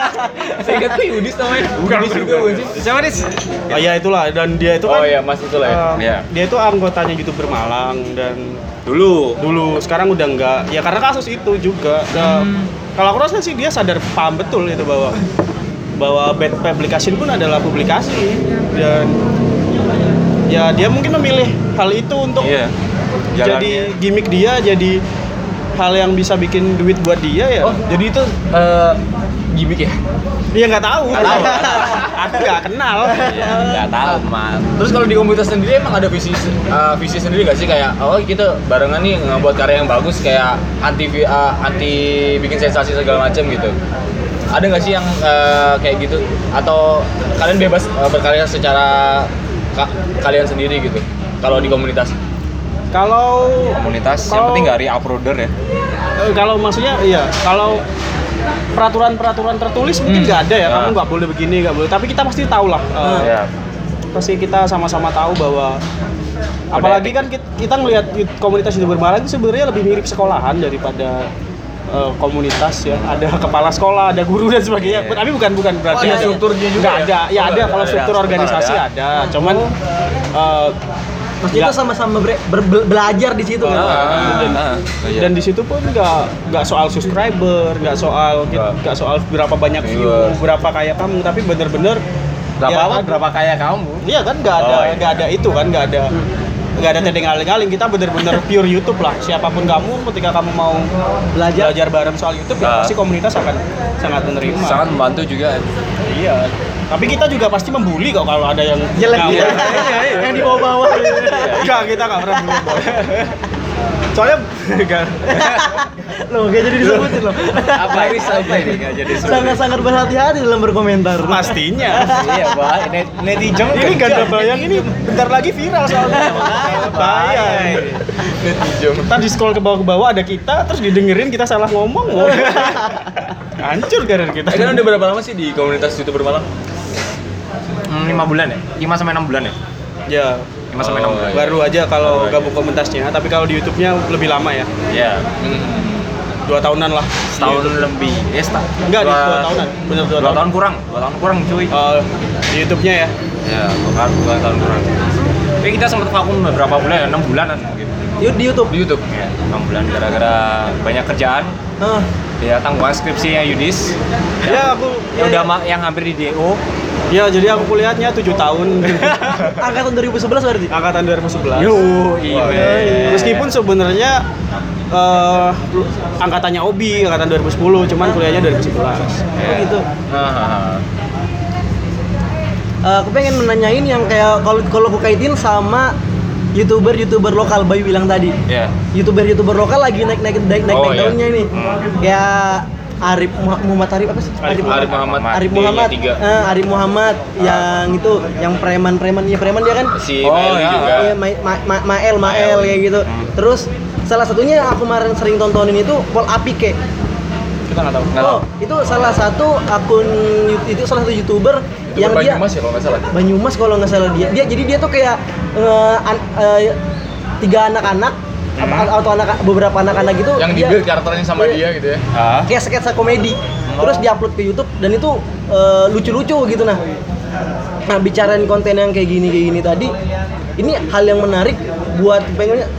Saya ingat tuh Yudis namanya. Yudis juga sih? Siapa Dis? Oh ya itulah dan dia itu Oh kan iya, Mas itulah ya. eh, Iya. dia itu anggotanya YouTuber Malang dan Dulu. dulu sekarang udah enggak ya karena kasus itu juga Ya, kalau aku rasa sih dia sadar paham betul itu bahwa bahwa bad publication pun adalah publikasi dan ya dia mungkin memilih hal itu untuk Iya. jadi gimmick dia jadi hal yang bisa bikin duit buat dia ya Oh, jadi itu eh, gimmick ya? dia nggak tahu Nggak tahu. aku nggak kenal Iya, nggak tahu, Mas. Terus kalau di komunitas sendiri emang ada visi eh, visi sendiri gak sih kayak oh kita barengan nih ngebuat karya yang bagus kayak anti eh, anti bikin sensasi segala macam gitu. Ada nggak sih yang eh, kayak gitu atau kalian bebas berkarya secara ka- kalian sendiri gitu kalau di komunitas? kalau Komunitas yang Kalau- penting nggak re-uploader ya. Kalau maksudnya iya kalau peraturan-peraturan tertulis mungkin Hmm. nggak ada ya Ah. kamu nggak boleh begini nggak boleh tapi kita pasti tahu lah eh, Iya. pasti kita sama-sama tahu bahwa apalagi kan kita, kita ngelihat di komunitas youtuber Malang itu sebenarnya lebih mirip sekolahan daripada eh, komunitas ya ada kepala sekolah ada guru dan sebagainya Iya. tapi bukan bukan berarti ada strukturnya juga nggak ya? ada ya Oh, ada nggak kalau ada. struktur Ada, organisasi ada. ada cuman eh, Maksudnya nggak- itu sama-sama bre- ber- ber- belajar di situ kan. Ah, dan, ah, iya. dan di situ pun nggak nggak soal subscriber nggak soal Nggak. nggak soal berapa banyak view berapa kaya kamu tapi bener-bener Berapa ya, apa? ada- Berapa kaya kamu? iya kan nggak ada Oh, iya. nggak ada itu kan nggak ada nggak ada tedeng aling-aling kita bener-bener pure YouTube lah siapa pun kamu ketika kamu mau Belajar. belajar bareng soal YouTube ya Ah. pasti komunitas akan sangat menerima Sangat membantu juga. iya tapi kita juga pasti membuli kok kalau ada yang Jelek gitu. Yang di bawah-bawah. Enggak, kita nggak pernah bully. Soalnya enggak. Loh, gak jadi disebutin loh. Apa ini apa ini nggak jadi seru? Sangat-sangat berhati-hati dalam berkomentar. Pastinya. Iya, Pak. Net- Netizen Ini ganda bayang ini bentar lagi viral soalnya. Bayang. Ntar di scroll ke bawah ke bawah ada kita terus didengerin kita salah ngomong. loh. Hancur karir kita. Eh, kan udah berapa lama sih di komunitas youtuber Malang? Hmm, lima bulan ya? 5 sampai 6 bulan ya? Ya, 5 sampai Oh, 6 bulan. baru aja kalau Baru aja. gabung komunitasnya, tapi kalau di YouTube-nya lebih lama ya. Iya. Dua tahunan lah. Setahun lebih. Eh, setahun. Enggak, dua tahunan. Bener dua Dua tahun. tahun kurang. Dua tahun kurang, cuy. Eh, di YouTube-nya ya. Ya, dua dua tahun kurang. Tapi kita sempat vakum beberapa bulan ya, 6 bulanan mungkin. Yuk di YouTube. Di YouTube. Ya, 6 bulan gara-gara banyak kerjaan. Ah, Ya, tanggungan skripsinya Yudis. Ya, aku Yang udah ma- yang hampir di DO. Ya, jadi aku kuliahnya 7 tahun. angkatan 2011 berarti. Angkatan 2011. Yo, Wah, Meskipun sebenarnya eh, angkatannya Obi, angkatan 2010, cuman kuliahnya 2011. Oh gitu. Nah, Eh, aku pengen menanyain yang kayak kalau kalau aku kaitin sama youtuber youtuber lokal Bayu bilang tadi. ya. youtuber youtuber lokal lagi naik naik naik naik, Oh, naik iya. daunnya ini. Hmm. Kayak Arif Muha- Muhammad Arif apa sih? Arif Arif Muhammad. Arif Muhammad. tiga. Eh, Arif Muhammad yang itu yang preman-preman ya preman dia kan. Si Oh, Meli ya. juga. Iya, Ma Ma Ma- Mael, Mael kayak gitu. Hmm. Terus salah satunya yang aku kemarin sering tontonin itu Pol Apike. Kita nggak tahu. Oh, itu salah satu akun itu salah satu YouTuber Yang yang dia Banyumas ya kalau nggak salah. Banyumas kalau nggak salah dia. Dia jadi dia tuh kayak an- eh, tiga anak-anak apa- atau anak beberapa anak-anak gitu Yang di dia- build karakternya sama Iya. dia gitu ya. Ah. kayak sketsa komedi terus diupload ke YouTube dan itu eh, lucu-lucu gitu nah nah bicarain konten yang kayak gini kayak gini tadi ini hal yang menarik buat pengennya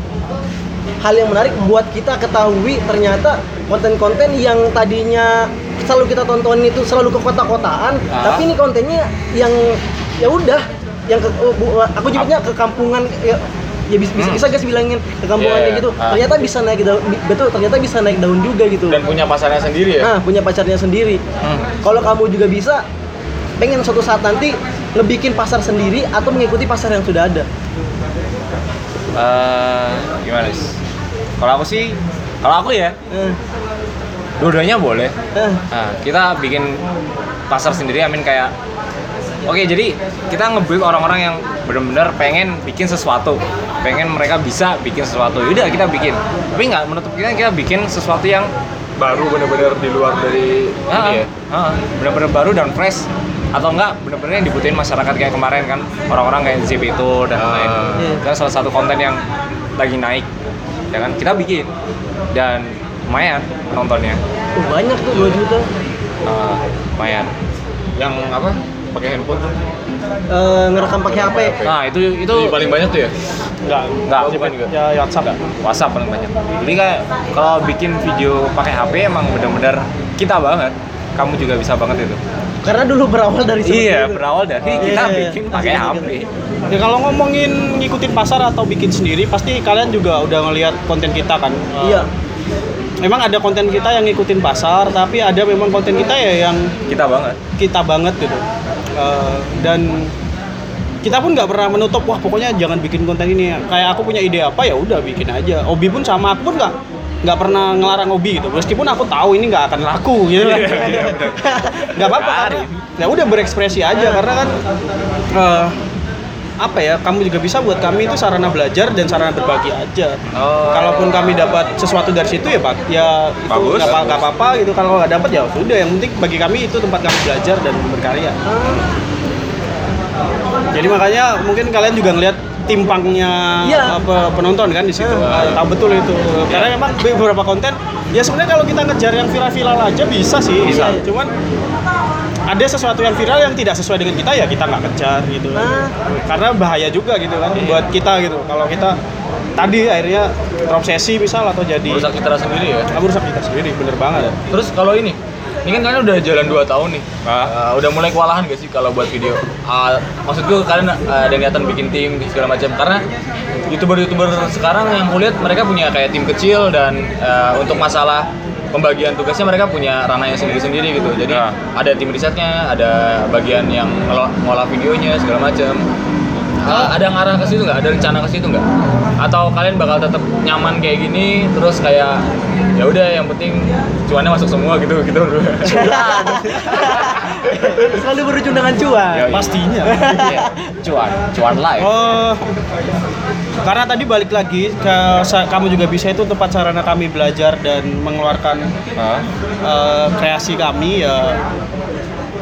hal yang menarik buat kita ketahui ternyata konten-konten yang tadinya selalu kita tontonin itu selalu ke kota-kotaan, Ah. tapi ini kontennya yang ya udah yang ke oh, aku nyebutnya ke kampungan ya, ya bisa bisa, Hmm. bisa guys bilangin ke kampungan Iya, kayak gitu. ah. Ternyata bisa naik daun betul ternyata bisa naik daun juga gitu. Dan punya pasarnya sendiri ya. Nah, punya pacarnya sendiri. Hmm. Kalau kamu juga bisa pengen suatu saat nanti ngebikin pasar sendiri atau mengikuti pasar yang sudah ada. Eh, gimana sih? Kalau aku sih, kalau aku ya, Eh, dua-duanya boleh. eh, Nah, kita bikin pasar sendiri, amin kayak Oke, jadi kita nge-build orang-orang yang benar-benar pengen bikin sesuatu, pengen mereka bisa bikin sesuatu. Yaudah kita bikin, tapi nggak menutup kita kita bikin sesuatu yang Baru bener-bener di luar dari ini ah, ya. benar-benar baru dan fresh atau enggak benar-benar yang dibutuhin masyarakat kayak kemarin kan orang-orang kayak Zip itu dan Ah. lain Iya. kan salah satu konten yang lagi naik ya kan kita bikin dan lumayan penontonnya tuh banyak tuh 2 juta. Ah, lumayan Yang apa? Pakai handphone. Eh, ngerekam pakai HP. nah itu itu Itu paling banyak tuh ya. Enggak, Enggak, Zip bukan juga. Ya WhatsApp. WhatsApp paling banyak jadi kayak kalau bikin video pakai HP emang benar-benar kita banget kamu juga bisa banget itu Karena dulu berawal dari iya itu. berawal dari Iya, kita iya, bikin iya. pakai Iya, HP Ya kalau ngomongin ngikutin pasar atau bikin sendiri, pasti kalian juga udah ngelihat konten kita kan. Eh, Iya. Memang ada konten kita yang ngikutin pasar, tapi ada memang konten kita ya yang kita banget kita banget gitu. Eh, dan kita pun nggak pernah menutup wah pokoknya jangan bikin konten ini. Kayak aku punya ide apa ya udah bikin aja. Obi pun sama aku pun nggak nggak pernah ngelarang Obi gitu. Meskipun aku tahu ini nggak akan laku gitu. Kan nggak apa-apa karena ya udah berekspresi aja karena kan eh, apa ya kamu juga bisa buat kami itu sarana belajar dan sarana berbagi aja Oh. kalaupun kami dapat sesuatu dari situ ya pak ya itu Bagus. nggak apa- nggak apa-apa gitu kalau nggak dapat ya sudah yang penting bagi kami itu tempat kami belajar dan berkarya jadi makanya mungkin kalian juga ngelihat timpangnya Iya. apa penonton kan di situ. Ah, tahu betul itu. Karena memang beberapa konten ya sebenarnya kalau kita ngejar yang viral-viral aja bisa sih. Bisa. Cuman ada sesuatu yang viral yang tidak sesuai dengan kita ya kita nggak kejar gitu. Nah. Karena bahaya juga gitu kan buat kita gitu. Kalau kita tadi akhirnya terobsesi misal atau jadi Merusak citra sendiri ya. merusak kita sendiri bener banget. Terus kalau ini, ini kan kalian udah jalan 2 tahun nih. Ah. Uh, udah mulai kewalahan gak sih kalau buat video? Uh, maksudku kalian uh, ada niatan bikin tim segala macam karena youtuber-youtuber sekarang yang kulihat mereka punya kayak tim kecil dan uh, untuk masalah pembagian tugasnya mereka punya ranahnya sendiri-sendiri gitu. Jadi Ah. ada tim risetnya, ada bagian yang ngolah videonya segala macam. Uh, ada ngarah ke situ nggak? Ada rencana ke situ nggak? Atau kalian bakal tetap nyaman kayak gini, terus kayak ya udah yang penting cuannya masuk semua gitu gitu. Cuan. Selalu berujung dengan cuan. Pastinya. Iya. cuan cuan live Oh, karena tadi balik lagi ke kamu juga bisa itu tempat sarana kami belajar dan mengeluarkan eh, kreasi kami ya.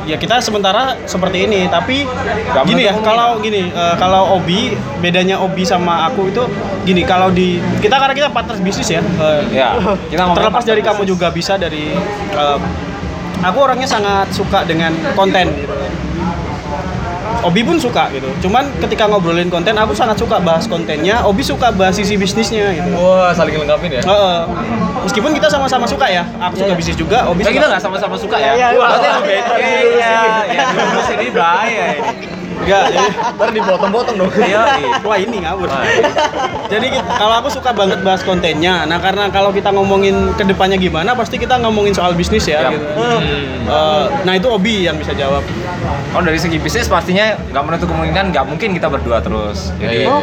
Ya kita sementara seperti ini. Tapi Gak gini ya kalau gini eh, kalau Obi bedanya Obi sama aku itu gini kalau di kita karena kita partner bisnis ya eh, ya kita terlepas dari kamu juga bisa dari eh, aku orangnya sangat suka dengan konten gitu. Obi pun suka gitu. Cuman ketika ngobrolin konten, aku sangat suka bahas kontennya. Obi suka bahas sisi bisnisnya gitu. Wah, saling lengkapin ya. Heeh. meskipun kita sama-sama suka ya. Aku suka bisnis juga, Obi Kan suka. kita nggak sama-sama suka ya? Iya, iya, Wah, iya. yang beda. Iya, iya. Ya, terus ini bahaya ini. Enggak, jadi Ntar dipotong-potong dong. Iya, iya. wah ini ngawur. Jadi kalau aku suka banget bahas kontennya. Nah, karena kalau kita ngomongin ke depannya gimana, pasti kita ngomongin soal bisnis ya. Yap. Gitu. Hmm. Eh, nah itu Obi yang bisa jawab. Kalau dari segi bisnis pastinya nggak menutup kemungkinan nggak mungkin kita berdua terus. Jadi, Iya.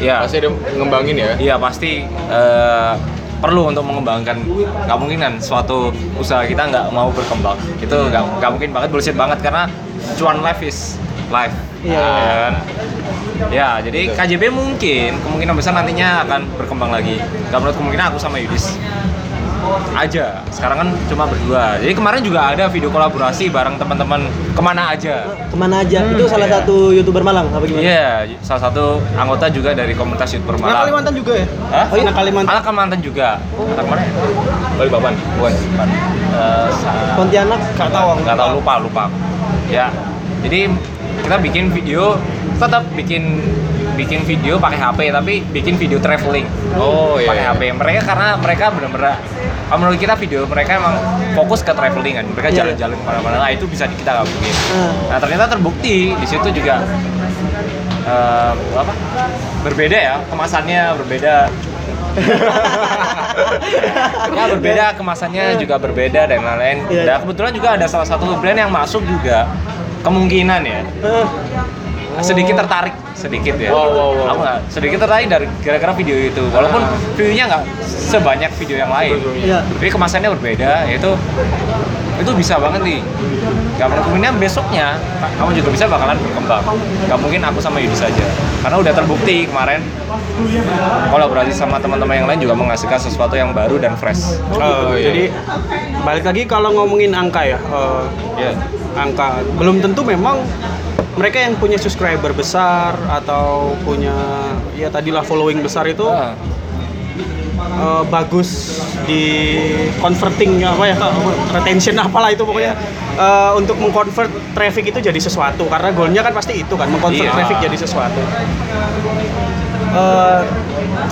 ya, Pasti ada ngembangin ya. iya pasti eh, perlu untuk mengembangkan. Nggak mungkin kan suatu usaha kita nggak mau berkembang. Itu nggak nggak mungkin banget bullshit banget karena cuan life is life. Iya. Ya kan? Ya, jadi KJB mungkin kemungkinan besar nantinya akan berkembang lagi. Gak menurut kemungkinan aku sama Yudis aja. Sekarang kan cuma berdua. Jadi kemarin juga ada video kolaborasi bareng teman-teman ke mana aja. Ke mana aja? Hmm, itu salah iya. satu youtuber Malang apa gimana? Iya, salah satu anggota juga dari komunitas youtuber Anak Malang. Kalimantan juga ya? Hah? Oh, anak Kalimantan. Anak Kalimantan juga. Anak mana? ya? Balikpapan. Bukan, bukan. Eh, Pontianak. Gak tahu tahu lupa lupa ya jadi kita bikin video tetap bikin bikin video pakai HP tapi bikin video traveling. Oh iya. pakai HP mereka karena mereka benar-benar kalau menurut kita video mereka emang fokus ke traveling kan. Mereka Iya. jalan-jalan ke mana-mana. Nah itu bisa kita gabungin Ah. nah ternyata terbukti di situ juga eh, apa? Berbeda ya kemasannya berbeda. Ya berbeda kemasannya juga berbeda dan lain-lain. Iya. dan kebetulan juga ada salah satu brand yang masuk juga kemungkinan ya sedikit tertarik sedikit ya Wow, wow, wow. aku nggak sedikit tertarik dari gara-gara video itu walaupun Ah. videonya nggak sebanyak video yang lain Iya. tapi kemasannya berbeda yaitu itu bisa banget nih. Gak kemungkinan besoknya kamu juga bisa bakalan berkembang. Gak mungkin aku sama Yudi saja karena udah terbukti kemarin kolaborasi sama teman-teman yang lain juga menghasilkan sesuatu yang baru dan fresh. Eh, Jadi balik lagi kalau ngomongin angka ya, eh, ya angka. Belum tentu memang mereka yang punya subscriber besar atau punya ya tadilah following besar itu Ah, eh, bagus di converting apa ya retention apalah itu pokoknya Eh, untuk mengconvert traffic itu jadi sesuatu karena goalnya kan pasti itu kan mengconvert Iya. traffic jadi sesuatu Eh,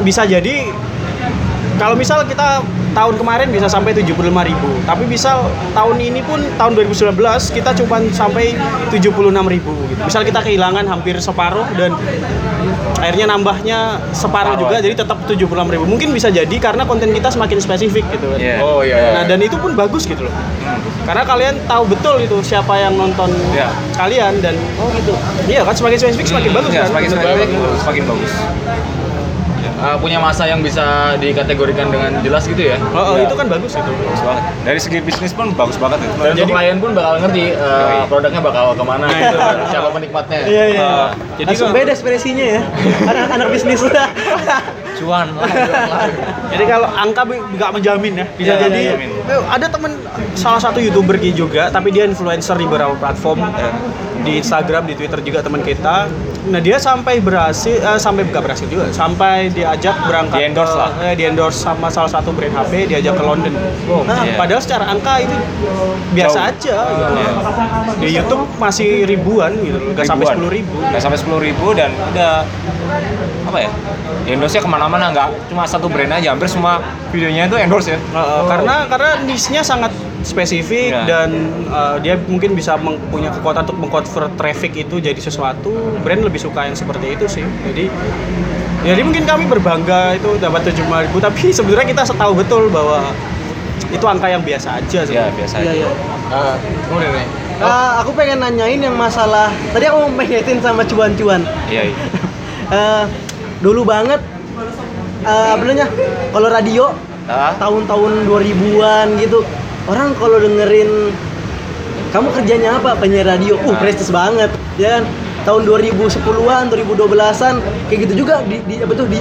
bisa jadi kalau misal kita tahun kemarin bisa sampai 75.000 ribu tapi misal tahun ini pun tahun 2019 kita cuma sampai 76.000 ribu gitu. misal kita kehilangan hampir separuh dan akhirnya nambahnya separuh juga jadi tetap 76.000 ribu mungkin bisa jadi karena konten kita semakin spesifik gitu kan Iya. Oh iya. Nah dan itu pun bagus gitu loh. Karena kalian tahu betul itu siapa yang nonton Iya. kalian dan oh gitu. Iya kan semakin spesifik semakin bagus ya, kan. semakin bagus semakin bagus Uh, punya masa yang bisa dikategorikan dengan jelas gitu ya. Oh, oh, Iya. itu kan bagus itu. bagus banget dari segi bisnis pun bagus banget itu Dan Jadi- klien pun bakal ngerti uh, produknya bakal ke mana gitu kan, siapa penikmatnya. Iya iya. Eh, jadi Langsung beda ekspresinya ya. Anak anak bisnis udah. cuan Jadi kalau angka nggak menjamin ya. Bisa Iya, jadi menjamin. eh, ada temen salah satu youtuber Ki juga, tapi dia influencer di beberapa platform. Iya. Di Instagram, di Twitter juga teman kita. Nah dia sampai berhasil, eh, sampai nggak berhasil juga, sampai diajak berangkat Di-endorse ke- lah. eh, di endorse sama salah satu brand HP, diajak ke London. Nah, iya. padahal secara angka itu biasa Jauh. aja. gitu. Iya. Di YouTube masih ribuan gitu, nggak sampai sepuluh ribu. nggak sampai sepuluh ribu dan udah apa ya endorse nya ke mana-mana nggak cuma satu brand aja hampir semua videonya itu endorse ya Uh, karena karena niche-nya sangat spesifik Iya. dan uh, dia mungkin bisa punya kekuatan untuk mengconvert traffic itu jadi sesuatu brand lebih suka yang seperti itu sih jadi jadi mungkin kami berbangga itu dapat 75 ribu tapi sebenarnya kita tahu betul bahwa itu angka yang biasa aja ya sebenarnya. biasa Iya aja iya. Uh, kemudian nih. Eh, aku pengen nanyain yang masalah tadi aku mau pengetin sama cuan-cuan. iya iya. Eh, dulu banget eh apa namanya? Kalau radio Ah, tahun-tahun 2000-an gitu. Orang kalau dengerin kamu kerjanya apa? Penyiar radio. Uh, prestis banget, ya kan? Tahun 2010-an, 2012-an kayak gitu juga di, di apa tuh di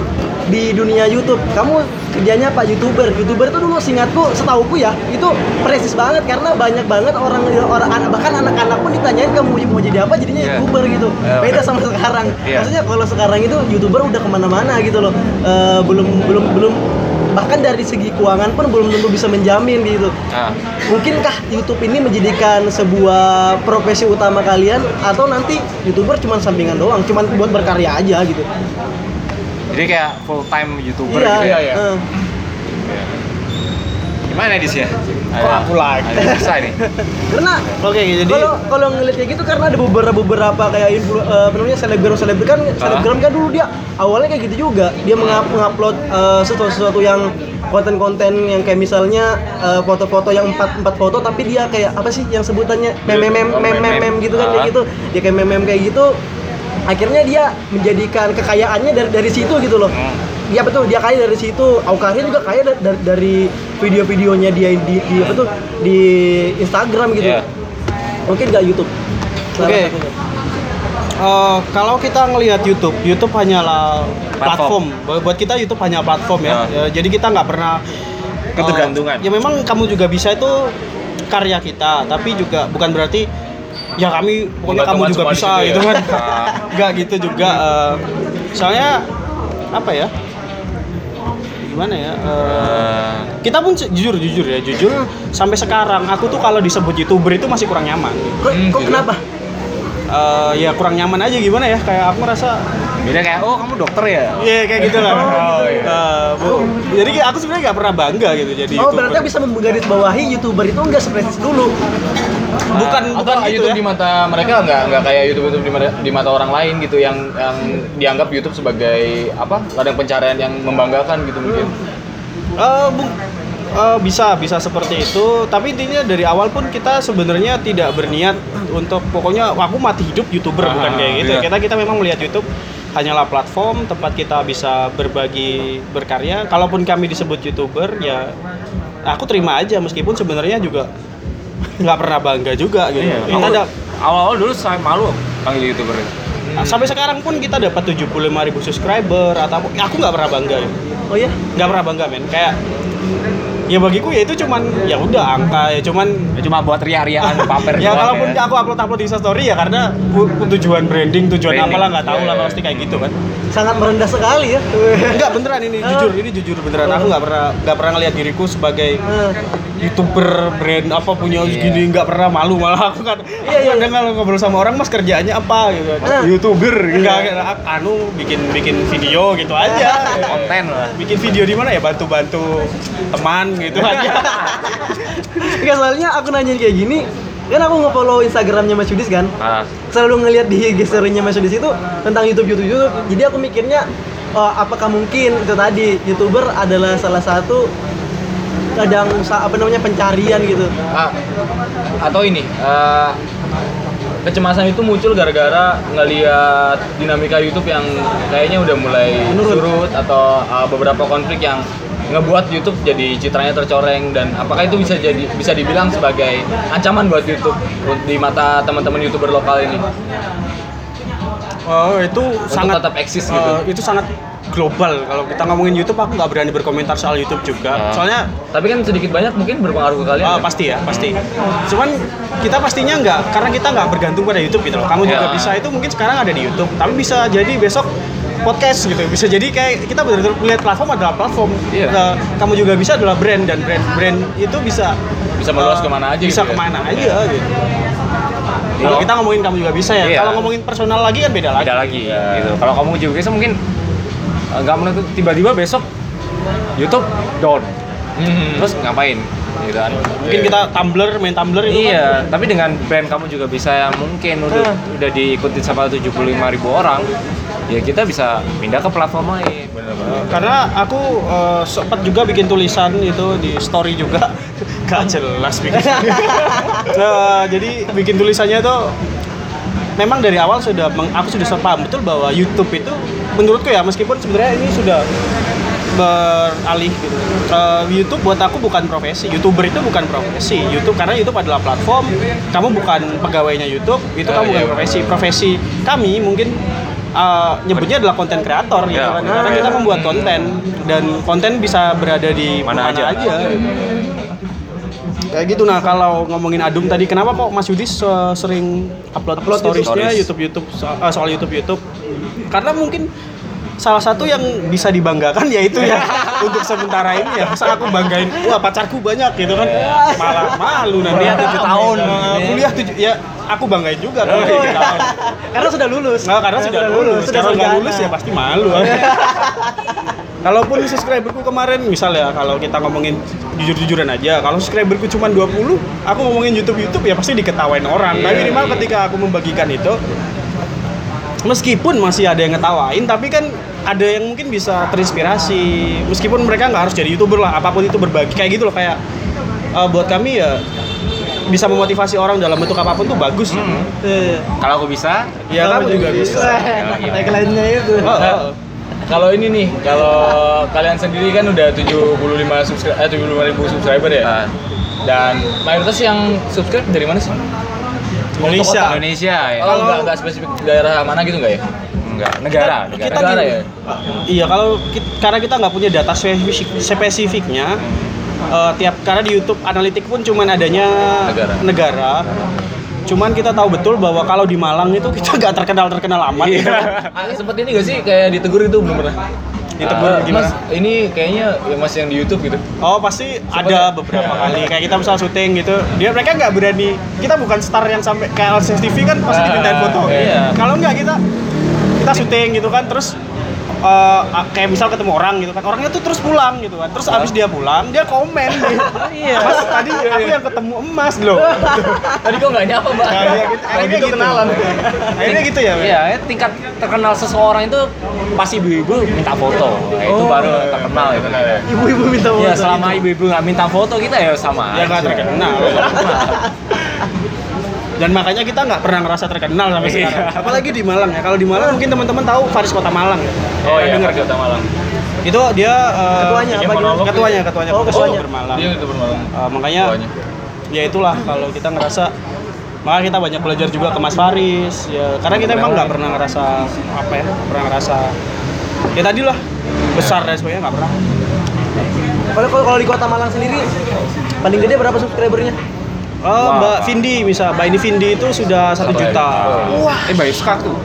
di dunia YouTube. Kamu kerjanya apa? YouTuber. YouTuber itu dulu singkatku, setauku ya, itu prestis banget karena banyak banget orang orang anak bahkan anak-anak pun ditanyain kamu mau jadi apa jadinya Iya. YouTuber gitu. Iya, Beda sama sekarang. Iya. Maksudnya kalau sekarang itu YouTuber udah ke mana-mana gitu loh. Eh, belum belum belum bahkan dari segi keuangan pun belum tentu bisa menjamin gitu. ah. Mungkinkah YouTube ini menjadikan sebuah profesi utama kalian atau nanti YouTuber cuma sampingan doang, cuma buat berkarya aja gitu? jadi kayak full time youtuber Iya, gitu ya iya. eh. Gimana Dis ya? Kok aku lagi? ada susah nih. Karena Oke, jadi kalau kalau ngeliat kayak gitu karena ada beberapa beberapa kayak influ, eh, apa namanya selebgram selebgram kan selebgram kan dulu dia awalnya kayak gitu juga. Dia mengupload eh, sesuatu sesuatu yang konten-konten yang kayak misalnya eh, foto-foto yang empat empat foto tapi dia kayak apa sih yang sebutannya? Mem mem mem Oh, mem meme. mem gitu kan kayak gitu. Dia kayak mem mem kayak gitu. Akhirnya dia menjadikan kekayaannya dari dari situ gitu loh. Hmm. Iya betul. Dia kaya dari situ. Aukarnya juga kaya da- dari, dari video-videonya dia di, di apa tuh di Instagram gitu. Iya. Mungkin nggak YouTube. Oke. satunya. Eh, kalau kita ngelihat YouTube, YouTube hanyalah Platform. platform. Buat kita YouTube hanya platform ya. Ya, jadi kita nggak pernah Ketergantungan. eh, ya memang kamu juga bisa itu karya kita, tapi juga bukan berarti ya kami pokoknya kamu juga bisa situ ya. gitu kan. Ah. Nggak gitu juga. eh, soalnya apa ya? Gimana ya? Eh, kita pun jujur jujur ya jujur sampai sekarang aku tuh kalau disebut youtuber itu masih kurang nyaman Kok, Hmm, kok gitu. kenapa? Eh, ya kurang nyaman aja gimana ya kayak aku ngerasa Beda kayak oh kamu dokter ya. Iya kayak gitu lah. Oh, iya. Eh, bu- jadi aku sebenarnya nggak pernah bangga gitu jadi Oh, berarti YouTuber. bisa menggarisbawahi YouTuber itu enggak seprestis dulu. bukan atau bukan gitu YouTube ya. di mata mereka nggak nggak kayak YouTube YouTube di mata, di mata orang lain gitu yang yang dianggap YouTube sebagai apa ladang pencarian yang membanggakan gitu mungkin Eh, bu- eh, bisa bisa seperti itu tapi intinya dari awal pun kita sebenarnya tidak berniat untuk pokoknya aku mati hidup youtuber Ah, bukan kayak gitu iya. kita kita memang melihat YouTube hanyalah platform tempat kita bisa berbagi berkarya kalaupun kami disebut youtuber ya aku terima aja meskipun sebenarnya juga nggak pernah bangga juga gitu Iya. kita Aku- ada Awal-awal dulu saya malu panggil youtuber itu. sampai sekarang pun kita dapat 75.000 ribu subscriber atau aku nggak pernah bangga ya Oh ya? nggak pernah bangga men kayak ya bagiku ya itu cuman ya udah angka ya cuman Ya, cuma buat ria-riaan pamer ya kalaupun ya. aku upload upload di story ya karena tujuan branding tujuan Branding. apalah nggak tahu lah Iya, pasti kayak gitu kan Sangat merendah sekali ya. enggak beneran ini Ah. jujur ini jujur beneran aku nggak pernah nggak pernah ngeliat diriku sebagai Eh, youtuber brand apa punya Iya. segini nggak pernah malu malah aku kan. Iya, iya, kadang kalau ngobrol sama orang mas kerjaannya apa? gitu. Ah. youtuber enggak kayak, anu bikin bikin video gitu aja. Konten lah. bikin video di mana ya? Bantu-bantu teman gitu aja. Enggak soalnya aku nanyain kayak gini, kan aku nge-follow Instagramnya Mas Yudis kan. Ah, Selalu ngelihat di IG story-nya Mas Yudis itu tentang YouTube YouTube YouTube. Jadi aku mikirnya oh, apakah mungkin itu tadi YouTuber adalah salah satu usaha apa namanya pencarian gitu. Ah, atau ini eh, kecemasan itu muncul gara-gara ngelihat dinamika YouTube yang kayaknya udah mulai Menurun. surut atau eh, beberapa konflik yang ngebuat YouTube jadi citranya tercoreng dan apakah itu bisa jadi bisa dibilang sebagai ancaman buat YouTube di mata teman-teman youtuber lokal ini Oh itu sangat tetap eksis gitu. itu sangat global. Kalau kita ngomongin YouTube, aku nggak berani berkomentar soal YouTube juga. Ah. Soalnya tapi kan sedikit banyak mungkin berpengaruh ke kalian ah, kan? pasti ya, pasti. Cuman kita pastinya nggak, karena kita nggak bergantung pada YouTube gitu loh. Kamu juga Ya. bisa itu mungkin sekarang ada di YouTube, tapi bisa jadi besok podcast gitu. Bisa jadi kayak kita benar-benar melihat platform adalah platform. Iya. Eh, kamu juga bisa adalah brand dan brand-brand itu bisa Bisa meluas eh, ke mana aja Bisa gitu ya. ke mana aja gitu. Kalau Iya. kita ngomongin kamu juga bisa ya. Iya. Kalau ngomongin personal lagi kan beda lagi. beda lagi gitu. Kalau kamu juga bisa mungkin nggak menutup tiba-tiba besok YouTube down. Hmm. Terus ngapain? Gitu kan. Mungkin kita Tumblr, main Tumblr itu kan Iya, tapi dengan brand kamu juga bisa mungkin udah Ah. udah diikuti sama 75.000 ribu orang, ya kita bisa pindah ke platform lain. Uh, karena aku uh, sempat juga bikin tulisan itu di story juga gak jelas bikin Nah, jadi bikin tulisannya tuh memang dari awal sudah meng- aku sudah paham betul bahwa YouTube itu menurutku ya meskipun sebenarnya ini sudah beralih gitu. Uh, YouTube buat aku bukan profesi. YouTuber itu bukan profesi. YouTube karena YouTube adalah platform. Kamu bukan pegawainya YouTube, itu kamu bukan profesi. Profesi kami mungkin uh, nyebutnya adalah konten kreator gitu Ya. kan. Karena kita membuat konten dan konten bisa berada di Mana mana, aja. aja. Kayak gitu. Nah kalau ngomongin Adum tadi kenapa kok Mas Yudis uh, sering upload, Upload storiesnya stories. YouTube YouTube so- uh, soal YouTube YouTube. Karena mungkin salah satu yang bisa dibanggakan yaitu ya untuk sementara ini ya. Masa aku banggain wah pacarku banyak gitu kan. Malah malu nanti. Kuliah tujuh tahun. Kuliah tujuh ya aku banggain juga tujuh tahun Karena sudah lulus. Nah, karena sudah lulus. sudah Kalau nggak lulus ya pasti malu. Kalaupun subscriberku kemarin misal ya kalau kita ngomongin jujur-jujuran aja, kalau subscriberku cuma 20, aku ngomongin YouTube-YouTube ya pasti diketawain orang. Tapi minimal ketika aku membagikan itu meskipun masih ada yang ngetawain tapi kan ada yang mungkin bisa terinspirasi meskipun mereka nggak harus jadi youtuber lah apa pun itu berbagi kayak gitu loh kayak eh, buat kami ya bisa memotivasi orang dalam bentuk apa pun tuh bagus Eh, Kalau aku bisa, ya kamu juga bisa tagline-nya itu. Oh, oh. Kalau ini nih, kalau kalian sendiri kan udah 75 subscriber, eh 75 ribu subscriber ya. Ah. Dan mayoritas yang subscribe dari mana sih? Indonesia Indonesia ya. Kalau nggak nggak spesifik daerah mana gitu nggak ya? Enggak, negara, negara. kita Negara ya? Iya, kalau karena kita nggak punya data spesifik, spesifiknya, eh, tiap karena di YouTube analitik pun cuman adanya Negara. negara. Cuman kita tahu betul bahwa kalau di Malang itu kita nggak terkenal terkenal amat. gitu. Ah, sempet ini gak sih kayak ditegur itu belum pernah? Ditegur Ah, gimana? Mas, ini kayaknya ya mas yang di YouTube gitu. Oh pasti ada beberapa kali kayak kita misal syuting gitu dia mereka nggak berani kita bukan star yang sampai kayak LCS TV kan pasti Ah, dimintain foto iya. kalau nggak kita kita syuting gitu kan terus eh, kayak misal ketemu orang gitu kan orangnya tuh terus pulang gitu kan terus abis dia pulang dia komen nih Iya. mas tadi aku yang ketemu emas loh Tadi kok nggak nyapa, Mbak? Nah, iya, gitu. akhirnya gitu gitu kenalan. akhirnya gitu ya? Iya, ya, tingkat terkenal seseorang itu pasti ibu-ibu minta foto. Nah, itu Oh, baru iya, terkenal iya, itu. ya. Ibu-ibu minta foto. Ya, selama ibu-ibu nggak minta foto kita ya sama ya nggak terkenal dan makanya kita nggak pernah ngerasa terkenal sampai Iya. sekarang apalagi di Malang ya kalau di Malang mungkin teman-teman tahu Faris Kota Malang ya Oh Pernah iya, dengar Kota Malang. itu dia eh, Ketuanya apa gimana? ketuanya ketuanya Oh, ketuanya. bermalang Dia itu bermalam. Eh, makanya Ketuanya. ya itulah kalau kita ngerasa maka kita banyak belajar juga ke Mas Faris ya karena kita emang nggak pernah ngerasa apa ya nggak pernah ngerasa ya tadi lah besar dan sebagainya nggak pernah kalau kalau di Kota Malang sendiri paling gede berapa subscribernya? Oh, Wah, Mbak. Vindi bisa Mbak ini Vindi itu sudah satu ya? juta Wah, eh Bayu Skak tuh.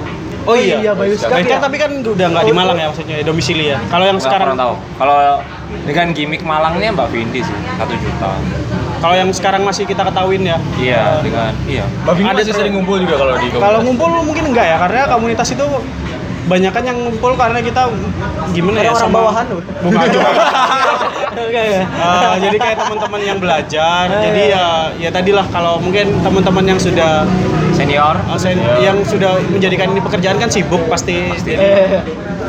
oh iya iya, Bayu Bayu Skak ya. tapi kan udah nggak di Malang ya maksudnya domisili ya kalau yang sekarang tahu. Kalau dengan gimmick Malangnya Mbak Vindi sih, satu juta. kalau yang sekarang masih kita ketahuin ya Iya, dengan iya. Mbak Vini Ada sering ngumpul juga kalau di Kalau ngumpul mungkin enggak ya, karena komunitas itu banyak kan yang ngumpul karena kita gimana ya sama bawahan. Bukan juga Oke ya. Eh, jadi kayak teman-teman yang belajar. Jadi ya ya tadilah kalau mungkin teman-teman yang sudah Senior. sen- yang sudah menjadikan ini pekerjaan kan sibuk pasti, Eh,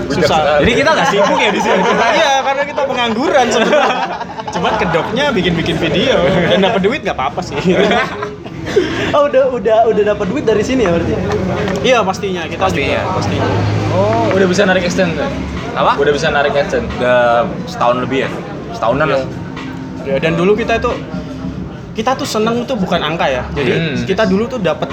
susah. Jadi kita nggak sibuk ya di sini. iya karena kita pengangguran sebenarnya. Cuman kedoknya bikin-bikin video. Dan dapat duit nggak apa-apa sih Oh udah udah udah dapat duit dari sini ya berarti? iya pastinya kita Pastinya. juga pastinya Oh, udah bisa narik extend. tuh? Apa? Udah bisa narik extend. Udah setahun lebih ya. Setahunan lah. Ya, dan dulu kita itu kita tuh seneng tuh bukan angka ya. Jadi Hmm. kita dulu tuh dapat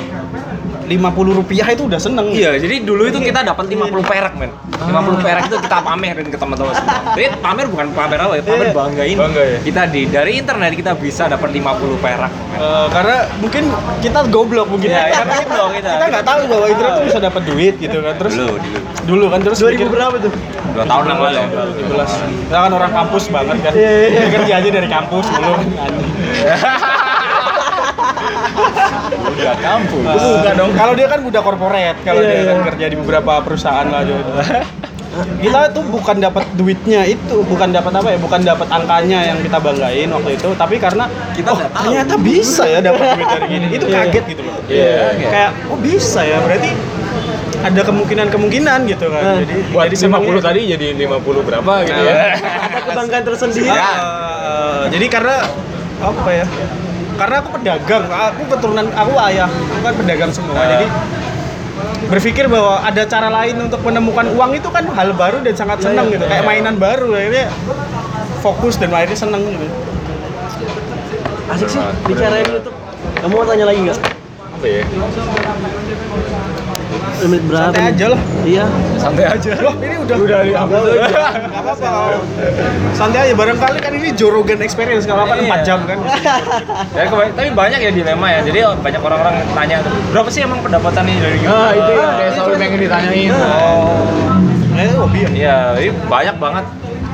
50 rupiah itu udah seneng. Iya, jadi dulu itu kita dapat 50 perak, men. 50 perak itu kita pamerin ke teman-teman semua. Jadi pamer bukan pamer apa ya, pamer Iya. banggain. Bangga ya? Kita di dari internet kita bisa dapat 50 perak. men. Eh, karena mungkin kita goblok mungkin Iya, ya. iya, Karena kita. Kita nggak tahu bahwa internet tuh bisa dapat duit gitu kan. Terus Dulu, dulu. dulu kan terus 2000 mikir- berapa tuh? Dua tahun yang lalu. 17. Kita kan orang kampus banget kan. Iya, iya, iya. Kerja aja dari kampus dulu. Udah kampus. Bukan dong. Kalau dia kan budak korporat, kalau Iya, dia iya. kan kerja di beberapa perusahaan lah gitu. Kita tuh bukan dapat duitnya itu, bukan dapat apa ya, bukan dapat angkanya yang kita banggain waktu itu, tapi karena Kita oh, tahu. ternyata bisa ya dapat duit dari gini. Itu Iya, kaget gitu loh. Iya. Kayak oh bisa ya, berarti ada kemungkinan-kemungkinan gitu kan. Nah, Jadi Buat jadi 50 senangnya- tadi jadi 50 berapa gitu Nah, ya. Ada kebanggaan tersendiri. Eh, jadi karena apa ya? Karena aku pedagang, aku keturunan aku ayah, aku kan pedagang semua. Ah. Jadi berpikir bahwa ada cara lain untuk menemukan uang itu kan hal baru dan sangat Iya, senang iya. gitu. Kayak mainan baru akhirnya fokus dan akhirnya seneng gitu. Asik sih bicarain YouTube. Kamu mau tanya lagi nggak? Apa ya? Menit berapa? Santai aja lah. Iya. Santai aja. Wah, ini udah udah Nggak apa-apa. Santai aja barangkali kan ini Jorogan experience kalau apa 4 jam kan. Ya, tapi banyak ya dilema ya. Jadi oh, banyak orang-orang tanya berapa sih emang pendapatannya dari gitu? Nah, itu ya kayak selalu pengen ditanyain. Oh. Eh, hobi ya. Iya, ini banyak banget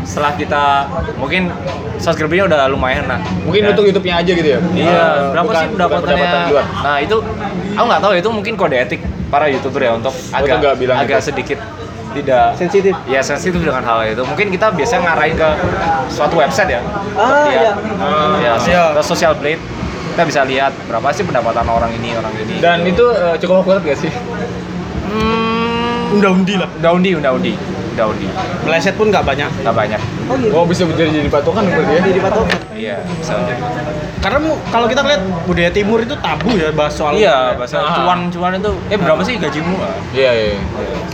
setelah kita mungkin subscribernya udah lumayan lah. Mungkin Ya. untuk YouTube-nya aja gitu ya. Iya, Eh, berapa bukan- sih pendapatannya? pendapatan. Nah itu, aku nggak tahu itu mungkin kode etik para youtuber ya untuk agak nggak bilang agak gitu. sedikit tidak Sensitif. ya sensitif dengan hal itu. Mungkin kita biasanya ngarahin ke suatu website ya. Ah, iya. ya, Iya. ke social blade kita bisa lihat berapa sih pendapatan orang ini orang ini. Dan itu eh, cukup akurat gak sih? hmm, Unda-undi lah. undi undi undi Meleset pun nggak banyak. nggak banyak. Oh gitu. Oh bisa jadi jadi patokan berarti ya? Jadi patokan. Iya bisa jadi. Karena mu- kalau kita lihat budaya timur itu tabu ya bahas soal Iya bahasa Ah. cuan cuan itu eh berapa sih gajimu? Iya iya.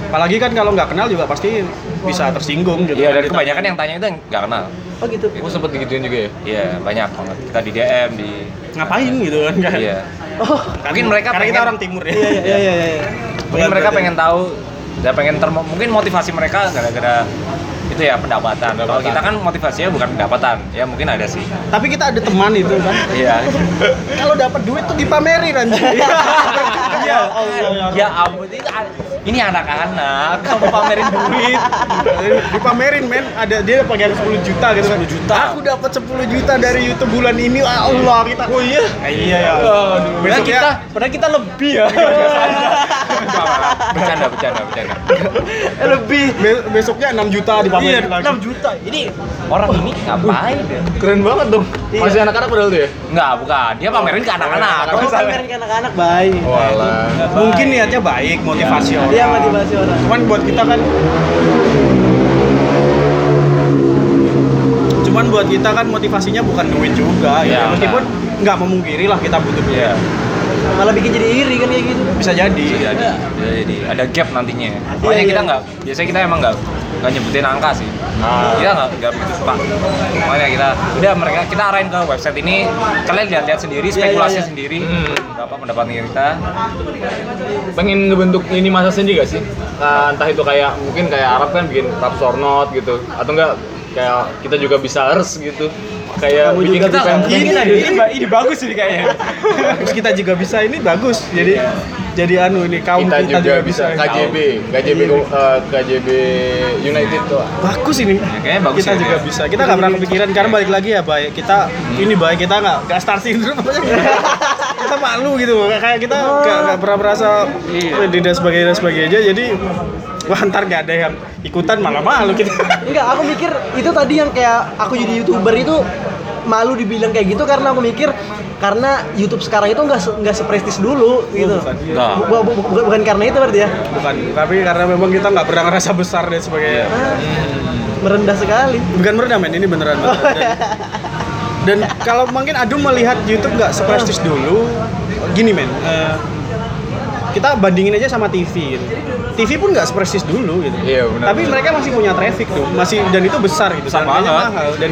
apalagi kan kalau nggak kenal juga pasti bisa tersinggung gitu. Iya dan Kita- kebanyakan yang tanya itu nggak kenal. Oh gitu. Aku sempet digituin juga ya. Iya banyak banget. Kita di DM di ngapain gitu kan kan. Iya. Oh. Mungkin mereka karena kita pengen- orang timur ya. Iya iya iya iya. iya. Mungkin Bukan mereka pengen tahu ya pengen termo mungkin motivasi mereka gara-gara itu ya pendapatan. Kalau kita kan motivasinya bukan pendapatan, ya mungkin ada sih. Tapi kita ada teman itu kan. Iya. Kalau dapat duit tuh dipamerin anjir. Iya. ya ampun ini, ini anak-anak kamu pamerin duit. dipamerin men ada dia pakai 10 juta gitu 10 juta aku dapat 10 juta dari YouTube bulan ini Ah, Allah kita oh iya iya ya Padahal besok kita, padahal kita lebih ya. bercanda, bercanda, bercanda. lebih besoknya 6 juta dipamerin lagi 6 juta ini Orang ini ngapain ya? Keren banget dong. Masih anak-anak padahal tuh ya? Enggak, bukan. Dia pamerin ke anak-anak. kalau pamerin ke anak-anak baik Walah. mungkin niatnya baik motivasi orang Iya motivasi orang cuman buat kita kan cuman buat kita kan motivasinya bukan duit juga ya, Iya, meskipun nggak memungkiri lah kita butuh duit Iya. Malah bikin jadi iri kan kayak gitu bisa jadi Bisa jadi. Bisa jadi. Ada gap nantinya. Makanya Iya, kita iya. nggak, biasanya kita emang nggak nggak nyebutin angka sih. Kita nggak nggak begitu suka. Makanya kita udah mereka kita arahin ke website ini. Kalian lihat-lihat sendiri, Iya, spekulasi iya, iya. sendiri. Hmm. Berapa pendapatan kita? pengen ngebentuk lini masa sendiri gak sih? Nah, entah itu kayak mungkin kayak Arab kan bikin rap or not gitu atau enggak kayak kita juga bisa ers gitu kayak Kamu bikin juga kita bisa. kan ini, ini, ini bagus ini kayaknya. terus kita juga bisa ini bagus jadi jadi anu ini kaum kita, kita, juga bisa. KJB KJB eh, KJB United tuh. Bagus ini. Kayaknya bagus kita ya, juga ya. bisa. Kita nggak pernah kepikiran karena balik lagi ya baik kita ini baik kita nggak nggak star syndrome. Kita malu gitu kayak kita nggak pernah merasa ini dan sebagainya dan sebagainya jadi wah ntar nggak ada yang ikutan malah malu kita. Enggak aku mikir itu tadi yang kayak aku jadi youtuber itu malu dibilang kayak gitu karena aku mikir karena YouTube sekarang itu nggak se- nggak seprestis dulu gitu. bukan. Nah. Bu- bu- bu- bukan karena itu berarti ya? Bukan tapi karena memang kita nggak pernah ngerasa besar dan sebagainya merendah sekali. Bukan merendah men ini beneran. Beneran. dan, dan kalau mungkin Adu melihat YouTube nggak seprestis dulu gini men eh, kita bandingin aja sama TV gitu. TV pun nggak seprestis dulu gitu. Iya, benar, tapi benar. mereka masih punya traffic tuh. Masih dan itu besar gitu. Banget. mahal. Dan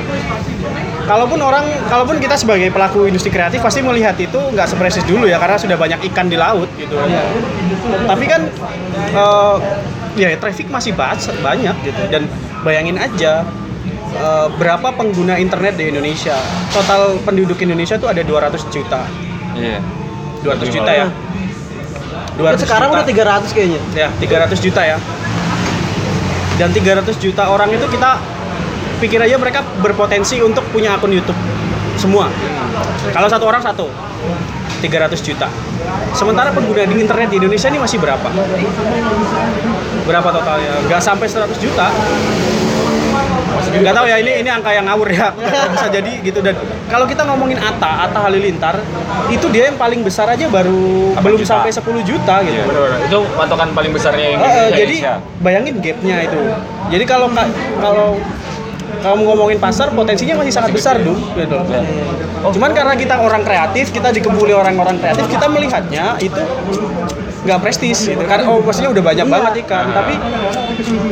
kalaupun orang kalaupun kita sebagai pelaku industri kreatif pasti melihat itu nggak seprestis dulu ya karena sudah banyak ikan di laut gitu. Tapi kan eh, ya traffic masih banyak gitu. Dan bayangin aja eh, berapa pengguna internet di Indonesia. Total penduduk Indonesia tuh ada 200 juta. Iya. 200 juta ya Kan sekarang juta. udah 300 kayaknya. Ya 300 juta ya. Dan 300 juta orang itu kita pikir aja mereka berpotensi untuk punya akun YouTube. Semua. Kalau satu orang satu. 300 juta. Sementara pengguna di internet di Indonesia ini masih berapa? Berapa totalnya? Nggak sampai 100 juta nggak tahu ya ini ini angka yang ngawur ya bisa jadi gitu dan kalau kita ngomongin Atta Atta Halilintar itu dia yang paling besar aja baru belum juta. sampai 10 juta gitu Iya. itu patokan paling besarnya Eh, eh, Indonesia jadi bayangin gapnya itu. Jadi kalau ka- kalau kamu ngomongin pasar potensinya masih sangat besar dong gitu. Cuman karena kita orang kreatif, kita dikebuli orang-orang kreatif, kita melihatnya itu nggak prestis gitu. Karena oh maksudnya udah banyak banget ikan, tapi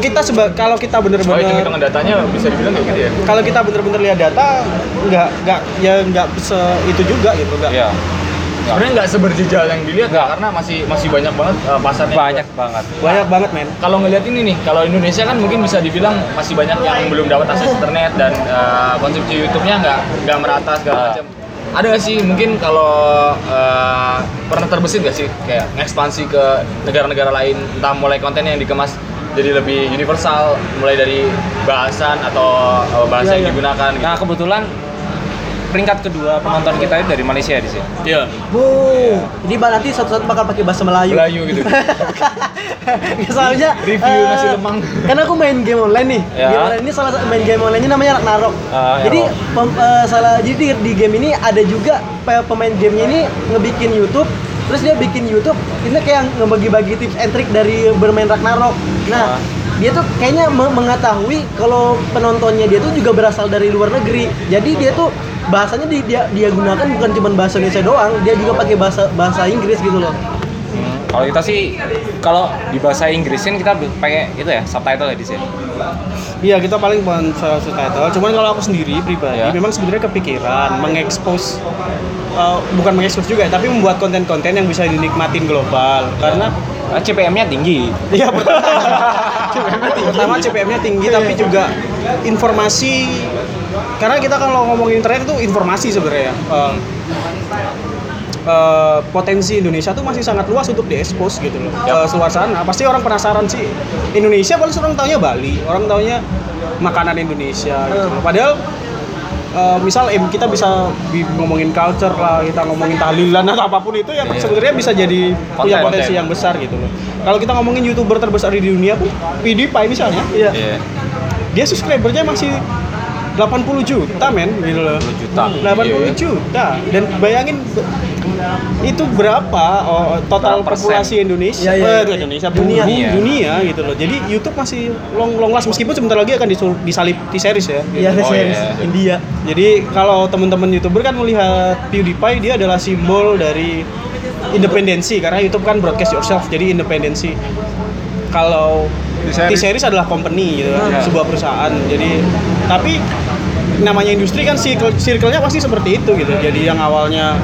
kita seba kalau kita Oh, bener-bener hitungan datanya bisa dibilang kayak gitu ya kalau kita bener-bener lihat data nggak nggak ya nggak se itu juga gitu nggak Iya. sebenarnya nggak seberjejal yang dilihat ya karena masih masih banyak banget eh, pasarnya Banyak banget. banyak banget men kalau ngelihat ini nih, kalau Indonesia kan mungkin bisa dibilang masih banyak yang belum dapat akses internet dan eh, konsumsi YouTube-nya nggak nggak merata segala Ah. macam. Ada nggak sih mungkin kalau eh, pernah terbesit gak sih kayak ekspansi ke negara-negara lain, entah mulai kontennya yang dikemas jadi lebih universal, mulai dari bahasan atau eh, bahasa Iya, yang iya. digunakan. Gitu. Nah kebetulan peringkat kedua penonton kita itu dari Malaysia di sini. Iya. Bu, ini Mbak nanti satu-satu bakal pakai bahasa Melayu. Melayu gitu. Soalnya Review eh, nasi lemang. Karena aku main game online nih. Ya. Game online ini salah satu main game online-nya namanya Ragnarok. Ya, jadi pem- eh, salah jadi di, game ini ada juga pe- pemain gamenya ini ngebikin YouTube terus dia bikin YouTube ini kayak ngebagi-bagi tips and trick dari bermain Ragnarok. Nah, Ah. dia tuh kayaknya me- mengetahui kalau penontonnya dia tuh juga berasal dari luar negeri. Jadi dia tuh bahasanya di- dia dia gunakan bukan cuma bahasa Indonesia doang, dia juga pakai bahasa bahasa Inggris gitu loh. Kalau kita sih kalau di bahasa Inggrisin kita pakai itu ya subtitle ya di sini. Iya kita paling bukan subtitle. Cuman kalau aku sendiri pribadi, Ya. memang sebenarnya kepikiran mengekspos, eh, bukan mengekspos juga, ya, tapi membuat konten-konten yang bisa dinikmatin global. Karena Eh, CPM-nya tinggi. Iya pertama CPM-nya tinggi. Pertama CPM-nya tinggi tapi juga informasi karena kita kalau ngomongin internet itu informasi sebenarnya. Eh, eh, potensi Indonesia tuh masih sangat luas untuk diekspos gitu loh ke luar sana. Pasti orang penasaran sih Indonesia paling orang taunya Bali, orang taunya makanan Indonesia gitu loh. Padahal eh, misal em kita bisa bi- ngomongin culture lah, kita ngomongin tahlilan atau apa pun itu yang Iya. sebenarnya bisa jadi punya potensi konten. yang besar gitu loh. Kalau kita ngomongin youtuber terbesar di dunia pun PewDiePie misalnya, Iya. Iya. dia subscribernya masih 80 juta men gitu loh 80 juta. 80 Iya. juta dan bayangin itu berapa oh, total Berapa populasi Indonesia Iya, iya, eh, iya. Indonesia Dunia. dunia. Iya. dunia gitu loh jadi YouTube masih long long last meskipun sebentar lagi akan disul- disalip di series ya gitu. Iya, Oh, series iya. India. jadi kalau teman-teman youtuber kan melihat PewDiePie dia adalah simbol dari independensi karena YouTube kan broadcast yourself jadi independensi kalau T-Series adalah company gitu Iya. sebuah perusahaan jadi tapi namanya industri kan circle circle-nya pasti seperti itu gitu jadi yang awalnya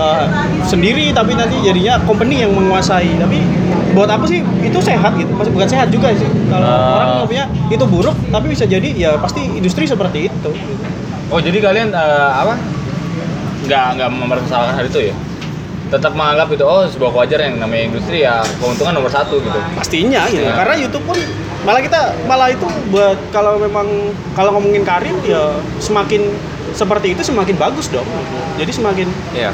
uh, sendiri tapi nanti jadinya company yang menguasai tapi buat apa sih itu sehat gitu Maksud- bukan sehat juga sih kalau Ah. orang ngomongnya itu buruk tapi bisa jadi ya pasti industri seperti itu Oh jadi kalian eh, apa? Nggak nggak mempermasalahkan hal itu ya? Tetap menganggap itu oh sebuah kewajaran yang namanya industri ya keuntungan nomor satu gitu. pastinya gitu Iya. karena YouTube pun malah kita malah itu buat kalau memang kalau ngomongin karir ya semakin seperti itu semakin bagus dong jadi semakin Iya.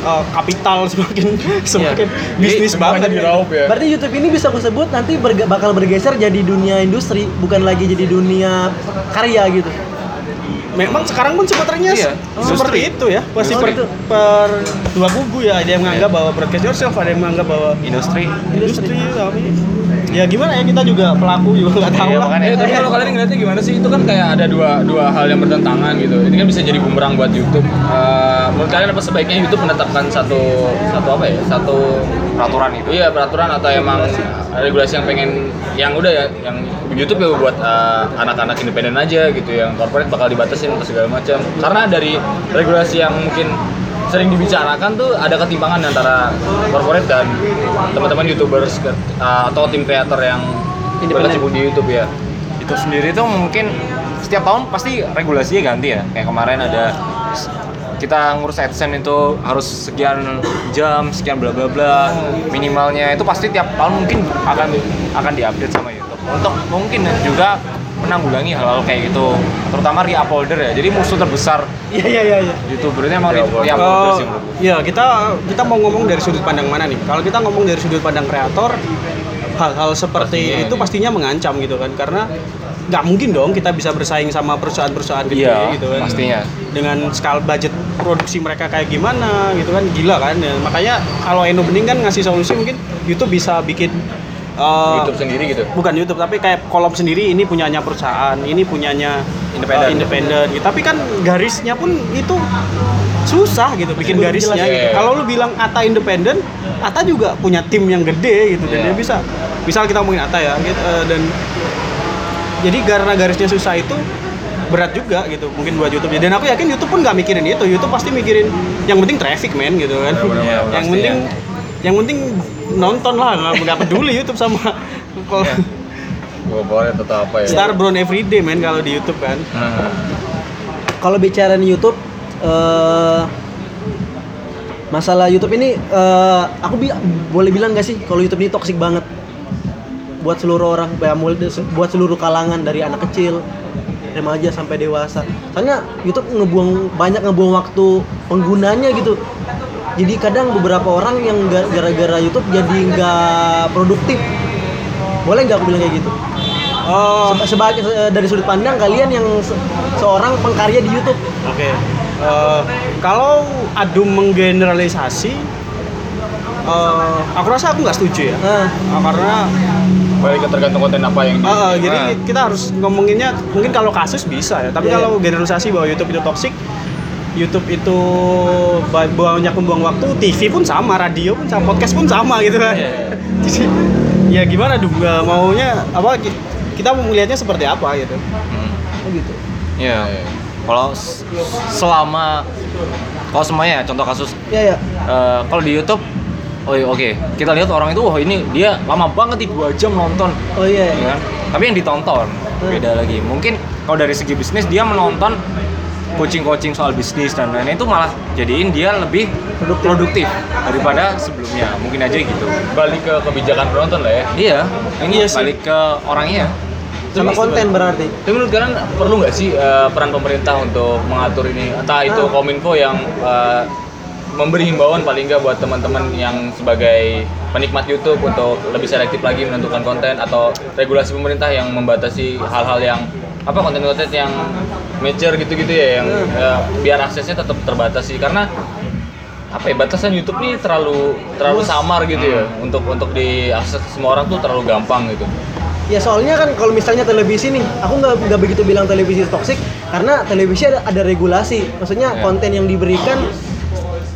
Uh, kapital semakin semakin bisnis Semuanya banget diraup ya. Berarti YouTube ini bisa aku sebut nanti berge- bakal bergeser jadi dunia industri, bukan lagi jadi dunia karya gitu. memang sekarang pun sebenarnya Iya, se- seperti itu ya pasti Oh, per, gitu. per dua kubu ya ada yang menganggap bahwa broadcast yourself ada yang menganggap bahwa Industri. industri tapi ya gimana ya kita juga pelaku juga nggak tahu Iya, lah. Eh, tapi kalau kalian ngeliatnya gimana sih? Itu kan kayak ada dua dua hal yang bertentangan gitu. Ini kan bisa jadi bumerang buat YouTube. Eh, menurut kalian apa sebaiknya YouTube menetapkan satu satu apa ya? Satu Peraturan itu. Iya peraturan atau emang regulasi yang pengen yang udah ya yang YouTube ya buat eh, anak-anak independen aja gitu yang corporate bakal dibatasin atau segala macam karena dari regulasi yang mungkin sering dibicarakan tuh ada ketimpangan antara corporate dan teman-teman youtubers ke- eh, atau tim kreator yang berkecimpung di YouTube ya. Itu sendiri tuh mungkin setiap tahun pasti regulasinya ganti ya. Kayak kemarin ada kita ngurus AdSense itu harus sekian jam sekian bla bla bla. Minimalnya itu pasti tiap tahun mungkin akan akan diupdate sama YouTube. Untuk mungkin juga menanggulangi hal-hal kayak gitu terutama re-uploader ya jadi musuh terbesar Iya iya iya. iya. youtuber itu emang Re-uploader. re-uploader sih Oh, menurut gue. ya kita kita mau ngomong dari sudut pandang mana nih? Kalau kita ngomong dari sudut pandang kreator, hal-hal seperti Pastinya, itu iya. pastinya mengancam gitu kan? Karena nggak mungkin dong kita bisa bersaing sama perusahaan-perusahaan gede Iya, gitu kan? pastinya. Dengan skala budget produksi mereka kayak gimana gitu kan? Gila kan? Ya, makanya kalau Eno Bening kan ngasih solusi mungkin YouTube bisa bikin uh, YouTube sendiri gitu bukan YouTube tapi kayak kolom sendiri ini punyanya perusahaan ini punyanya Independen. uh, independen gitu tapi kan garisnya pun itu susah gitu bikin Belum garisnya jelas. gitu. Iya. kalau lu bilang Ata independen Ata juga punya tim yang gede gitu dan Iya. dia bisa misal kita ngomongin Ata ya gitu, uh, dan jadi karena garisnya susah itu berat juga gitu mungkin buat YouTube dan aku yakin YouTube pun nggak mikirin itu YouTube pasti mikirin yang penting traffic men gitu kan Benar-benar, yang pasti penting ya. Yang penting nonton lah nggak nggak peduli YouTube sama kalau gue boleh atau apa ya? Star Brown Everyday men kalau di YouTube kan. Nah, Kalau bicara di YouTube eh masalah YouTube ini eh aku bi- boleh bilang gak sih kalau YouTube ini toksik banget? Buat seluruh orang ya, buat seluruh kalangan dari anak kecil remaja sampai dewasa. Karena YouTube ngebuang banyak ngebuang waktu penggunanya gitu jadi kadang beberapa orang yang ga- gara-gara YouTube jadi nggak produktif boleh nggak aku bilang kayak gitu Oh, Seba- sebagai se- dari sudut pandang kalian yang se- seorang pengkarya di YouTube oke. Eh, kalau adu menggeneralisasi, eh, aku rasa aku nggak setuju ya. nah, Eh, karena balik ke tergantung konten apa yang di eh, jadi Nah. kita harus ngomonginnya mungkin kalau kasus bisa ya. Tapi Iya, kalau generalisasi bahwa YouTube itu toksik, YouTube itu ba- banyak membuang waktu, TV pun sama, radio pun sama, podcast pun sama gitu kan. Iya. Jadi ya gimana dong nggak maunya apa ki- kita mau melihatnya seperti apa gitu. oh gitu Iya. Kalau s- selama kalau semuanya ya, contoh kasus ya ya eh, kalau di YouTube oh iya, oke kita lihat orang itu wah ini dia lama banget dua jam nonton Oh iya. ya kan? Tapi yang ditonton beda lagi. Mungkin kalau dari segi bisnis dia menonton coaching-coaching soal bisnis dan lain-lain itu malah jadiin dia lebih produktif, daripada sebelumnya. Mungkin aja gitu. balik ke kebijakan penonton lah ya Iya, ini Iya sih. balik ke orangnya. Sama konten berarti. Tapi menurut kalian perlu nggak sih eh, peran pemerintah untuk mengatur ini? Entah itu Ah. kominfo yang eh, memberi himbauan paling nggak buat teman-teman yang sebagai penikmat YouTube untuk lebih selektif lagi menentukan konten atau regulasi pemerintah yang membatasi hal-hal yang apa konten-konten yang mature gitu-gitu ya yang eh, biar aksesnya tetap terbatas sih karena apa ya batasan YouTube nih terlalu terlalu samar gitu ya untuk untuk diakses semua orang tuh terlalu gampang gitu. Ya soalnya kan kalau misalnya televisi nih, aku nggak nggak begitu bilang televisi toksik karena televisi ada, ada regulasi. Maksudnya Ya. konten yang diberikan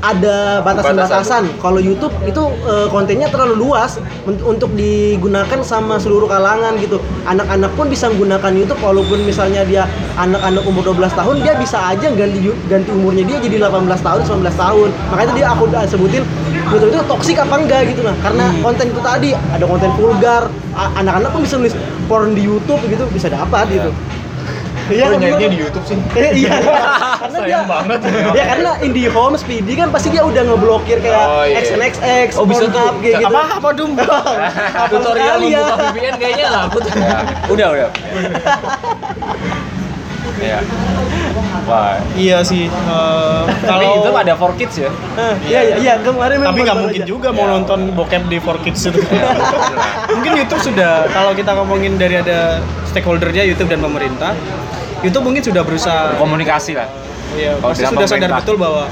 ada batasan-batasan. Kalau YouTube itu eh, kontennya terlalu luas un- untuk digunakan sama seluruh kalangan gitu. Anak-anak pun bisa menggunakan YouTube walaupun misalnya dia anak-anak umur 12 tahun dia bisa aja ganti ganti umurnya dia jadi 18 tahun 19 tahun. Makanya tadi aku udah sebutin YouTube itu toksik apa enggak gitu nah. Karena konten itu tadi ada konten vulgar, anak-anak pun bisa nulis porn di YouTube gitu bisa dapat gitu. Iya, nyarinya bener. di YouTube sih? Eh, iya, karena dia, Sayang banget. ya karena IndiHome, Speedy kan pasti dia udah ngeblokir kayak Oh, iya. XNXX, Oh, bisa tuh. Gitu. Apa apa dum? Tutorial sekali ya. membuka VPN kayaknya lah aku tuh. Udah, udah. Iya. Wah. Iya sih. eh, Tapi kalau itu ada for kids ya. Eh, Iya, iya, iya, kemarin memang tapi nggak mungkin aja. juga mau nonton bokep di 4Kids itu. mungkin YouTube sudah kalau kita ngomongin dari ada stakeholdernya YouTube dan pemerintah, YouTube mungkin sudah berusaha Komunikasi lah. ya, Kalau pasti sudah sadar betul bahwa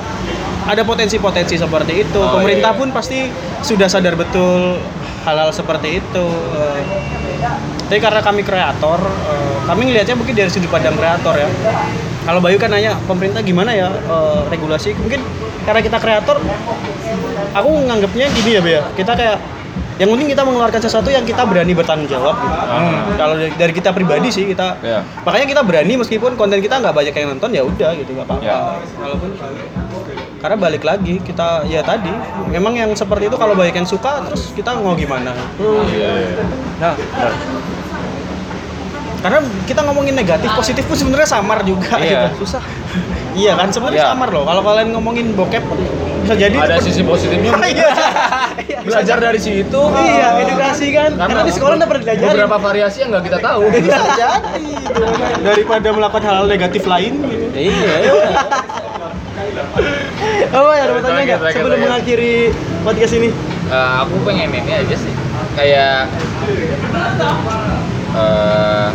ada potensi-potensi seperti itu. Oh, pemerintah iya. pun pasti sudah sadar betul hal-hal seperti itu. Eh, tapi karena kami kreator, eh, kami ngelihatnya mungkin dari sudut pandang kreator ya. Kalau Bayu kan nanya pemerintah gimana ya eh, regulasi, mungkin karena kita kreator, aku nganggapnya gini ya, Be, ya. Kita kayak yang penting kita mengeluarkan sesuatu yang kita berani bertanggung jawab. Gitu. Kalau dari, dari kita pribadi sih kita, Iya. makanya kita berani meskipun konten kita nggak banyak yang nonton ya udah gitu nggak apa-apa. Walaupun karena balik lagi kita ya tadi memang yang seperti itu kalau banyak yang suka terus kita mau gimana? Nah, benar. Karena kita ngomongin negatif, positif pun sebenarnya samar juga Iya. gitu. Susah. iya kan sebenarnya Iya. samar loh. Kalau kalian ngomongin bokep bisa jadi Ada sisi positifnya. Iya. Belajar dari situ. Iya, edukasi kan. Karena di sekolah nggak pernah diajarin. Beberapa variasi yang nggak kita tahu. bisa jadi gitu. daripada melakukan hal negatif lain gitu. Iya. Oh, ya, ada pertanyaan nggak sebelum mengakhiri podcast ini? Eh, aku pengen ini aja sih kayak eh,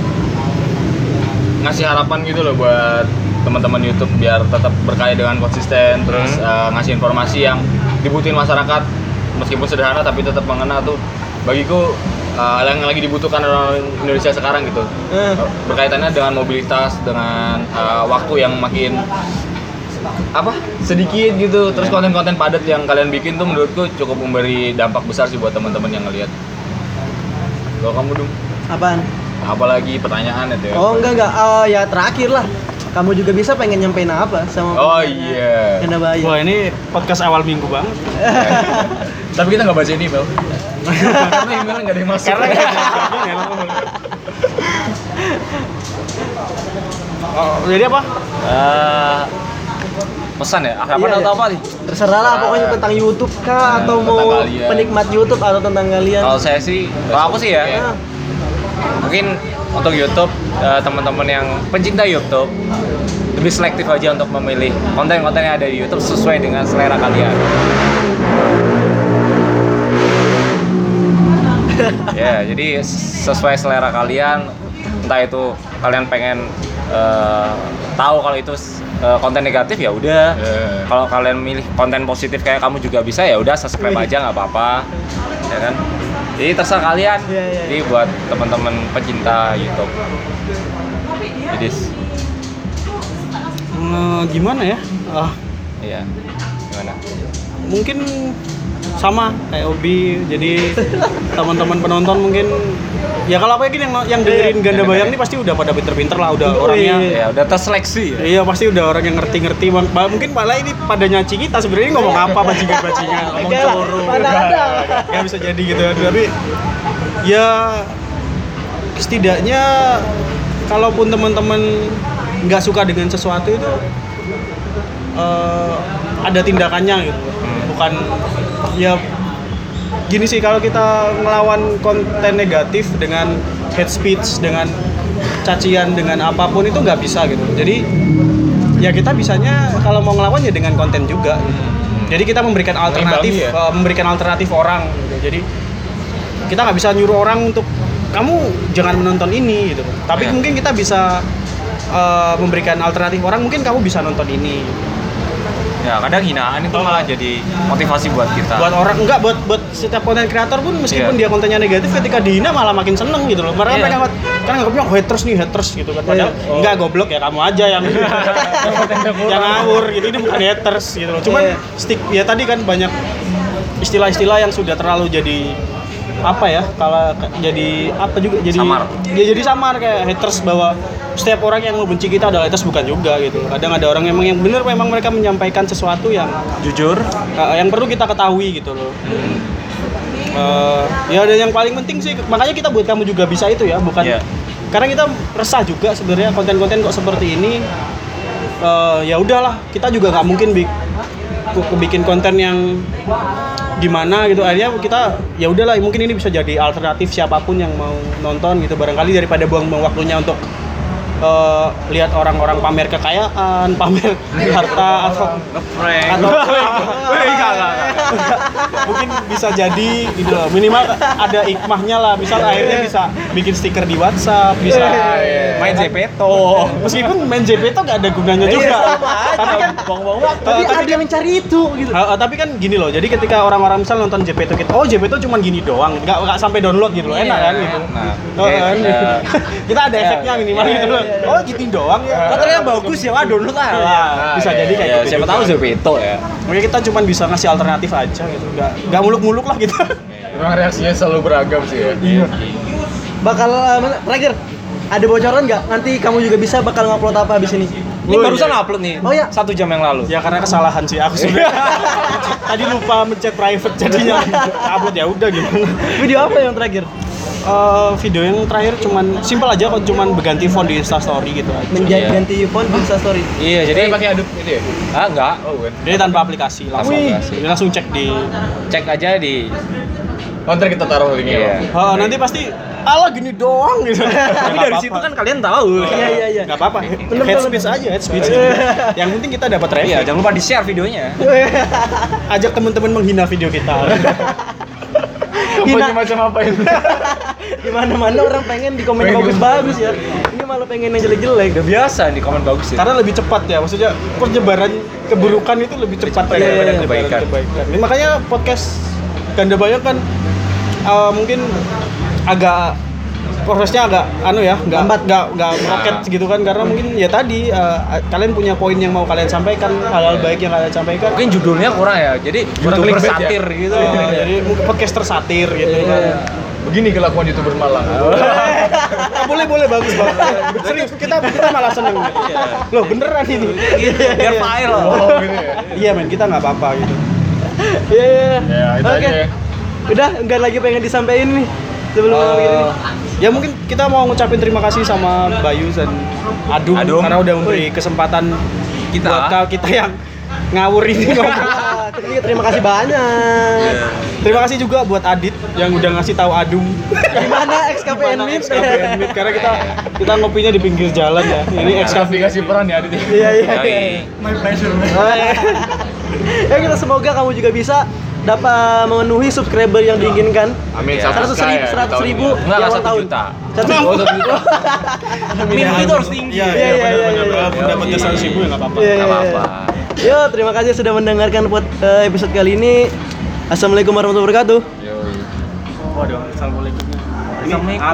ngasih harapan gitu loh buat teman-teman YouTube biar tetap berkarya dengan konsisten terus eh, ngasih informasi yang dibutuhin masyarakat meskipun sederhana tapi tetap mengena tuh. Bagiku eh, yang lagi dibutuhkan orang Indonesia sekarang gitu. Eh. berkaitannya dengan mobilitas dengan eh, waktu yang makin apa sedikit gitu. Terus konten-konten padat yang kalian bikin tuh menurutku cukup memberi dampak besar sih buat teman-teman yang ngelihat. Kalau kamu dong Apaan? apalagi pertanyaan itu ya Oh, enggak enggak. Oh, ya terakhir lah. Kamu juga bisa pengen nyampein apa sama Oh, iya. Kena bayar. Wah ini podcast awal minggu banget. tapi kita nggak baca ini bel karena email nggak ada yang masuk Karena Oh, jadi apa? Eh, pesan ya? Apa Iya, atau iya. apa nih? Terserah lah pokoknya tentang YouTube kah atau tentang mau kalian. penikmat YouTube atau tentang kalian. Kalau saya sih, kalau aku sih ya, Nah, mungkin untuk YouTube eh, teman-teman yang pencinta YouTube lebih selektif aja untuk memilih konten-konten yang ada di YouTube sesuai dengan selera kalian. ya, jadi sesuai selera kalian, entah itu kalian pengen eh, tahu kalau itu eh, konten negatif ya udah. Eh. Kalau kalian milih konten positif kayak kamu juga bisa ya udah subscribe aja nggak apa-apa, ya kan? Jadi terserah kalian. Iya, iya, Jadi buat teman-teman pecinta YouTube. Jadi Eh, gimana ya? Ah, iya. Gimana? mungkin sama kayak Obi jadi teman-teman penonton mungkin. Ya kalau apa yang yang dengerin ganda bayang ini pasti udah pada pinter-pinter lah udah Oh, orangnya. ya udah terseleksi ya. Iya pasti udah orang yang ngerti-ngerti. Mungkin malah ini pada nyaci kita sebenarnya ngomong apa bajingan-bajingan ngomong coro. Nggak bisa jadi gitu tapi ya setidaknya kalaupun teman-teman nggak suka dengan sesuatu itu eh, ada tindakannya gitu bukan ya gini sih kalau kita ngelawan konten negatif dengan hate speech dengan cacian dengan apa pun itu nggak bisa gitu jadi ya kita bisanya kalau mau ngelawan ya dengan konten juga gitu. jadi kita memberikan alternatif ya? eh, memberikan alternatif orang gitu. jadi kita nggak bisa nyuruh orang untuk kamu jangan menonton ini gitu tapi Ya. mungkin kita bisa eh, memberikan alternatif orang mungkin kamu bisa nonton ini ya kadang hinaan itu malah jadi motivasi buat kita buat orang enggak buat buat setiap konten kreator pun meskipun Iya. dia kontennya negatif ketika dihina malah makin seneng gitu loh mereka Iya. mereka kan nganggapnya "Oh, haters nih haters gitu kan padahal Iya. enggak goblok ya kamu aja yang yang ngawur gitu ini bukan haters gitu loh cuman Iya. stick ya tadi kan banyak istilah-istilah yang sudah terlalu jadi apa ya kalau jadi apa juga jadi Samar. ya jadi samar kayak haters bahwa setiap orang yang membenci kita adalah haters bukan juga gitu. Kadang ada orang memang yang benar memang mereka menyampaikan sesuatu yang jujur? Uh, yang perlu kita ketahui gitu loh. Uh, ya dan yang paling penting sih makanya kita buat kamu juga bisa itu ya bukan Iya. karena kita resah juga sebenarnya konten-konten kok seperti ini. Uh, ya udahlah kita juga nggak mungkin bi bikin konten yang gimana gitu. Akhirnya kita ya udahlah mungkin ini bisa jadi alternatif siapa pun yang mau nonton gitu. Barangkali daripada buang-buang waktunya untuk uh, lihat orang-orang pamer kekayaan pamer harta atau ngeprank. atau mungkin bisa jadi gitu loh. Minimal ada hikmahnya lah. Misal akhirnya bisa bikin stiker di WhatsApp bisa main Zepeto Oh, meskipun main JP itu gak ada gunanya juga. tapi kan buang-buang waktu. Tapi tapi ada yang mencari itu gitu. Tapi kan gini loh, jadi ketika orang-orang misal nonton JP itu kita, oh JP itu cuma gini doang, nggak nggak sampai download gitu loh, enak kan gitu. Nah, kan? iya. kita ada efeknya minimal gitu loh. Oh gitu doang ya. katanya bagus ya wah download lah Wah, bisa jadi kayak ya gitu. siapa tahu Zepeto ya Makanya kita cuma bisa ngasih alternatif aja gitu, nggak nggak muluk-muluk lah gitu. Memang reaksinya selalu beragam sih ya. Iya. Bakal terakhir ada bocoran nggak? Nanti kamu juga bisa bakal ngupload apa abis ini? ini Oh, barusan iya. upload nih Oh, iya. satu jam yang lalu Ya karena kesalahan sih aku sebenarnya. Tadi lupa mencet private jadinya upload ya udah gitu. Video apa yang terakhir? Eh, video yang terakhir cuman simpel aja kok cuman berganti font di Instastory gitu aja. Iya. Ganti font di Instastory. iya Jadi jadi pakai Adobe ini ya? ah enggak Oh, bukan. Jadi tanpa aplikasi langsung. Aplikasi. Jadi langsung cek di cek aja di Oh, ntar kita taruh linknya. Iya. Oh, nanti pasti ala gini doang gitu. tapi dari situ kan kalian tahu Iya iya iya. Enggak apa-apa. Bener, Head bener. speech aja, head speech. Yang penting kita dapat iya review. jangan lupa di share videonya Ajak teman-teman menghina video kita. Hina. Apa macam apa ini? Di mana-mana orang pengen di komen Pengen bagus-bagus ya. Ini malah pengen yang jelek-jelek. udah biasa nih komen bagus ya Karena lebih cepat ya, maksudnya penyebaran keburukan itu lebih cepat cepat daripada daripada penyebaran kebaikan. kebaikan. Ini makanya podcast Ganda Bayang kan eh, mungkin agak prosesnya agak anu ya, nggak Lambat. nggak nggak meroket gitu kan karena mungkin ya tadi eh, kalian punya poin yang mau kalian sampaikan, hal-hal baik yang kalian sampaikan. mungkin judulnya kurang ya jadi Kurang ya? satir gitu Oh, jadi mungkin podcaster satir gitu kan. Begini kelakuan youtuber Malang. Ah, boleh boleh bagus banget. Serius kita kita malah seneng. Loh beneran ini. biar viral Oh, gitu ya. Iya men kita nggak apa-apa gitu. Iya iya. Ya, Oke. ya. Udah enggak lagi pengen disampaikan nih. Sebelum malam ini. ya mungkin kita mau ngucapin terima kasih sama Bayu dan Adum, Adum. karena udah memberi kesempatan Kita. buat kita yang ngawur ini ngomong. Ah, terima- kasih banyak. Terima kasih juga buat Adit yang udah ngasih tahu Adum. Gimana XKPN Meet? XKPN Meet, karena kita kita ngopinya di pinggir jalan ya. Ini XKP Kasih kasih peran ya Adit. Iya iya. iya. Yoi. ya kita semoga kamu juga bisa dapat memenuhi subscriber yang diinginkan. Amin. Ya. Seratus ribu, ya, seratus ribu, ulang satu tahun. juta. Satu satu juta. minimal itu harus tinggi Iya, Iya, iya, iya, iya, iya. Walaupun dapatnya 100 ribu ya nggak apa-apa. Iya, Nggak iya, apa-apa. iya. Yo, terima kasih sudah mendengarkan eh, episode kali ini. Assalamualaikum warahmatullahi wabarakatuh. Yoi. Waduh, assalamualaikum. Ini Assalamualaikum.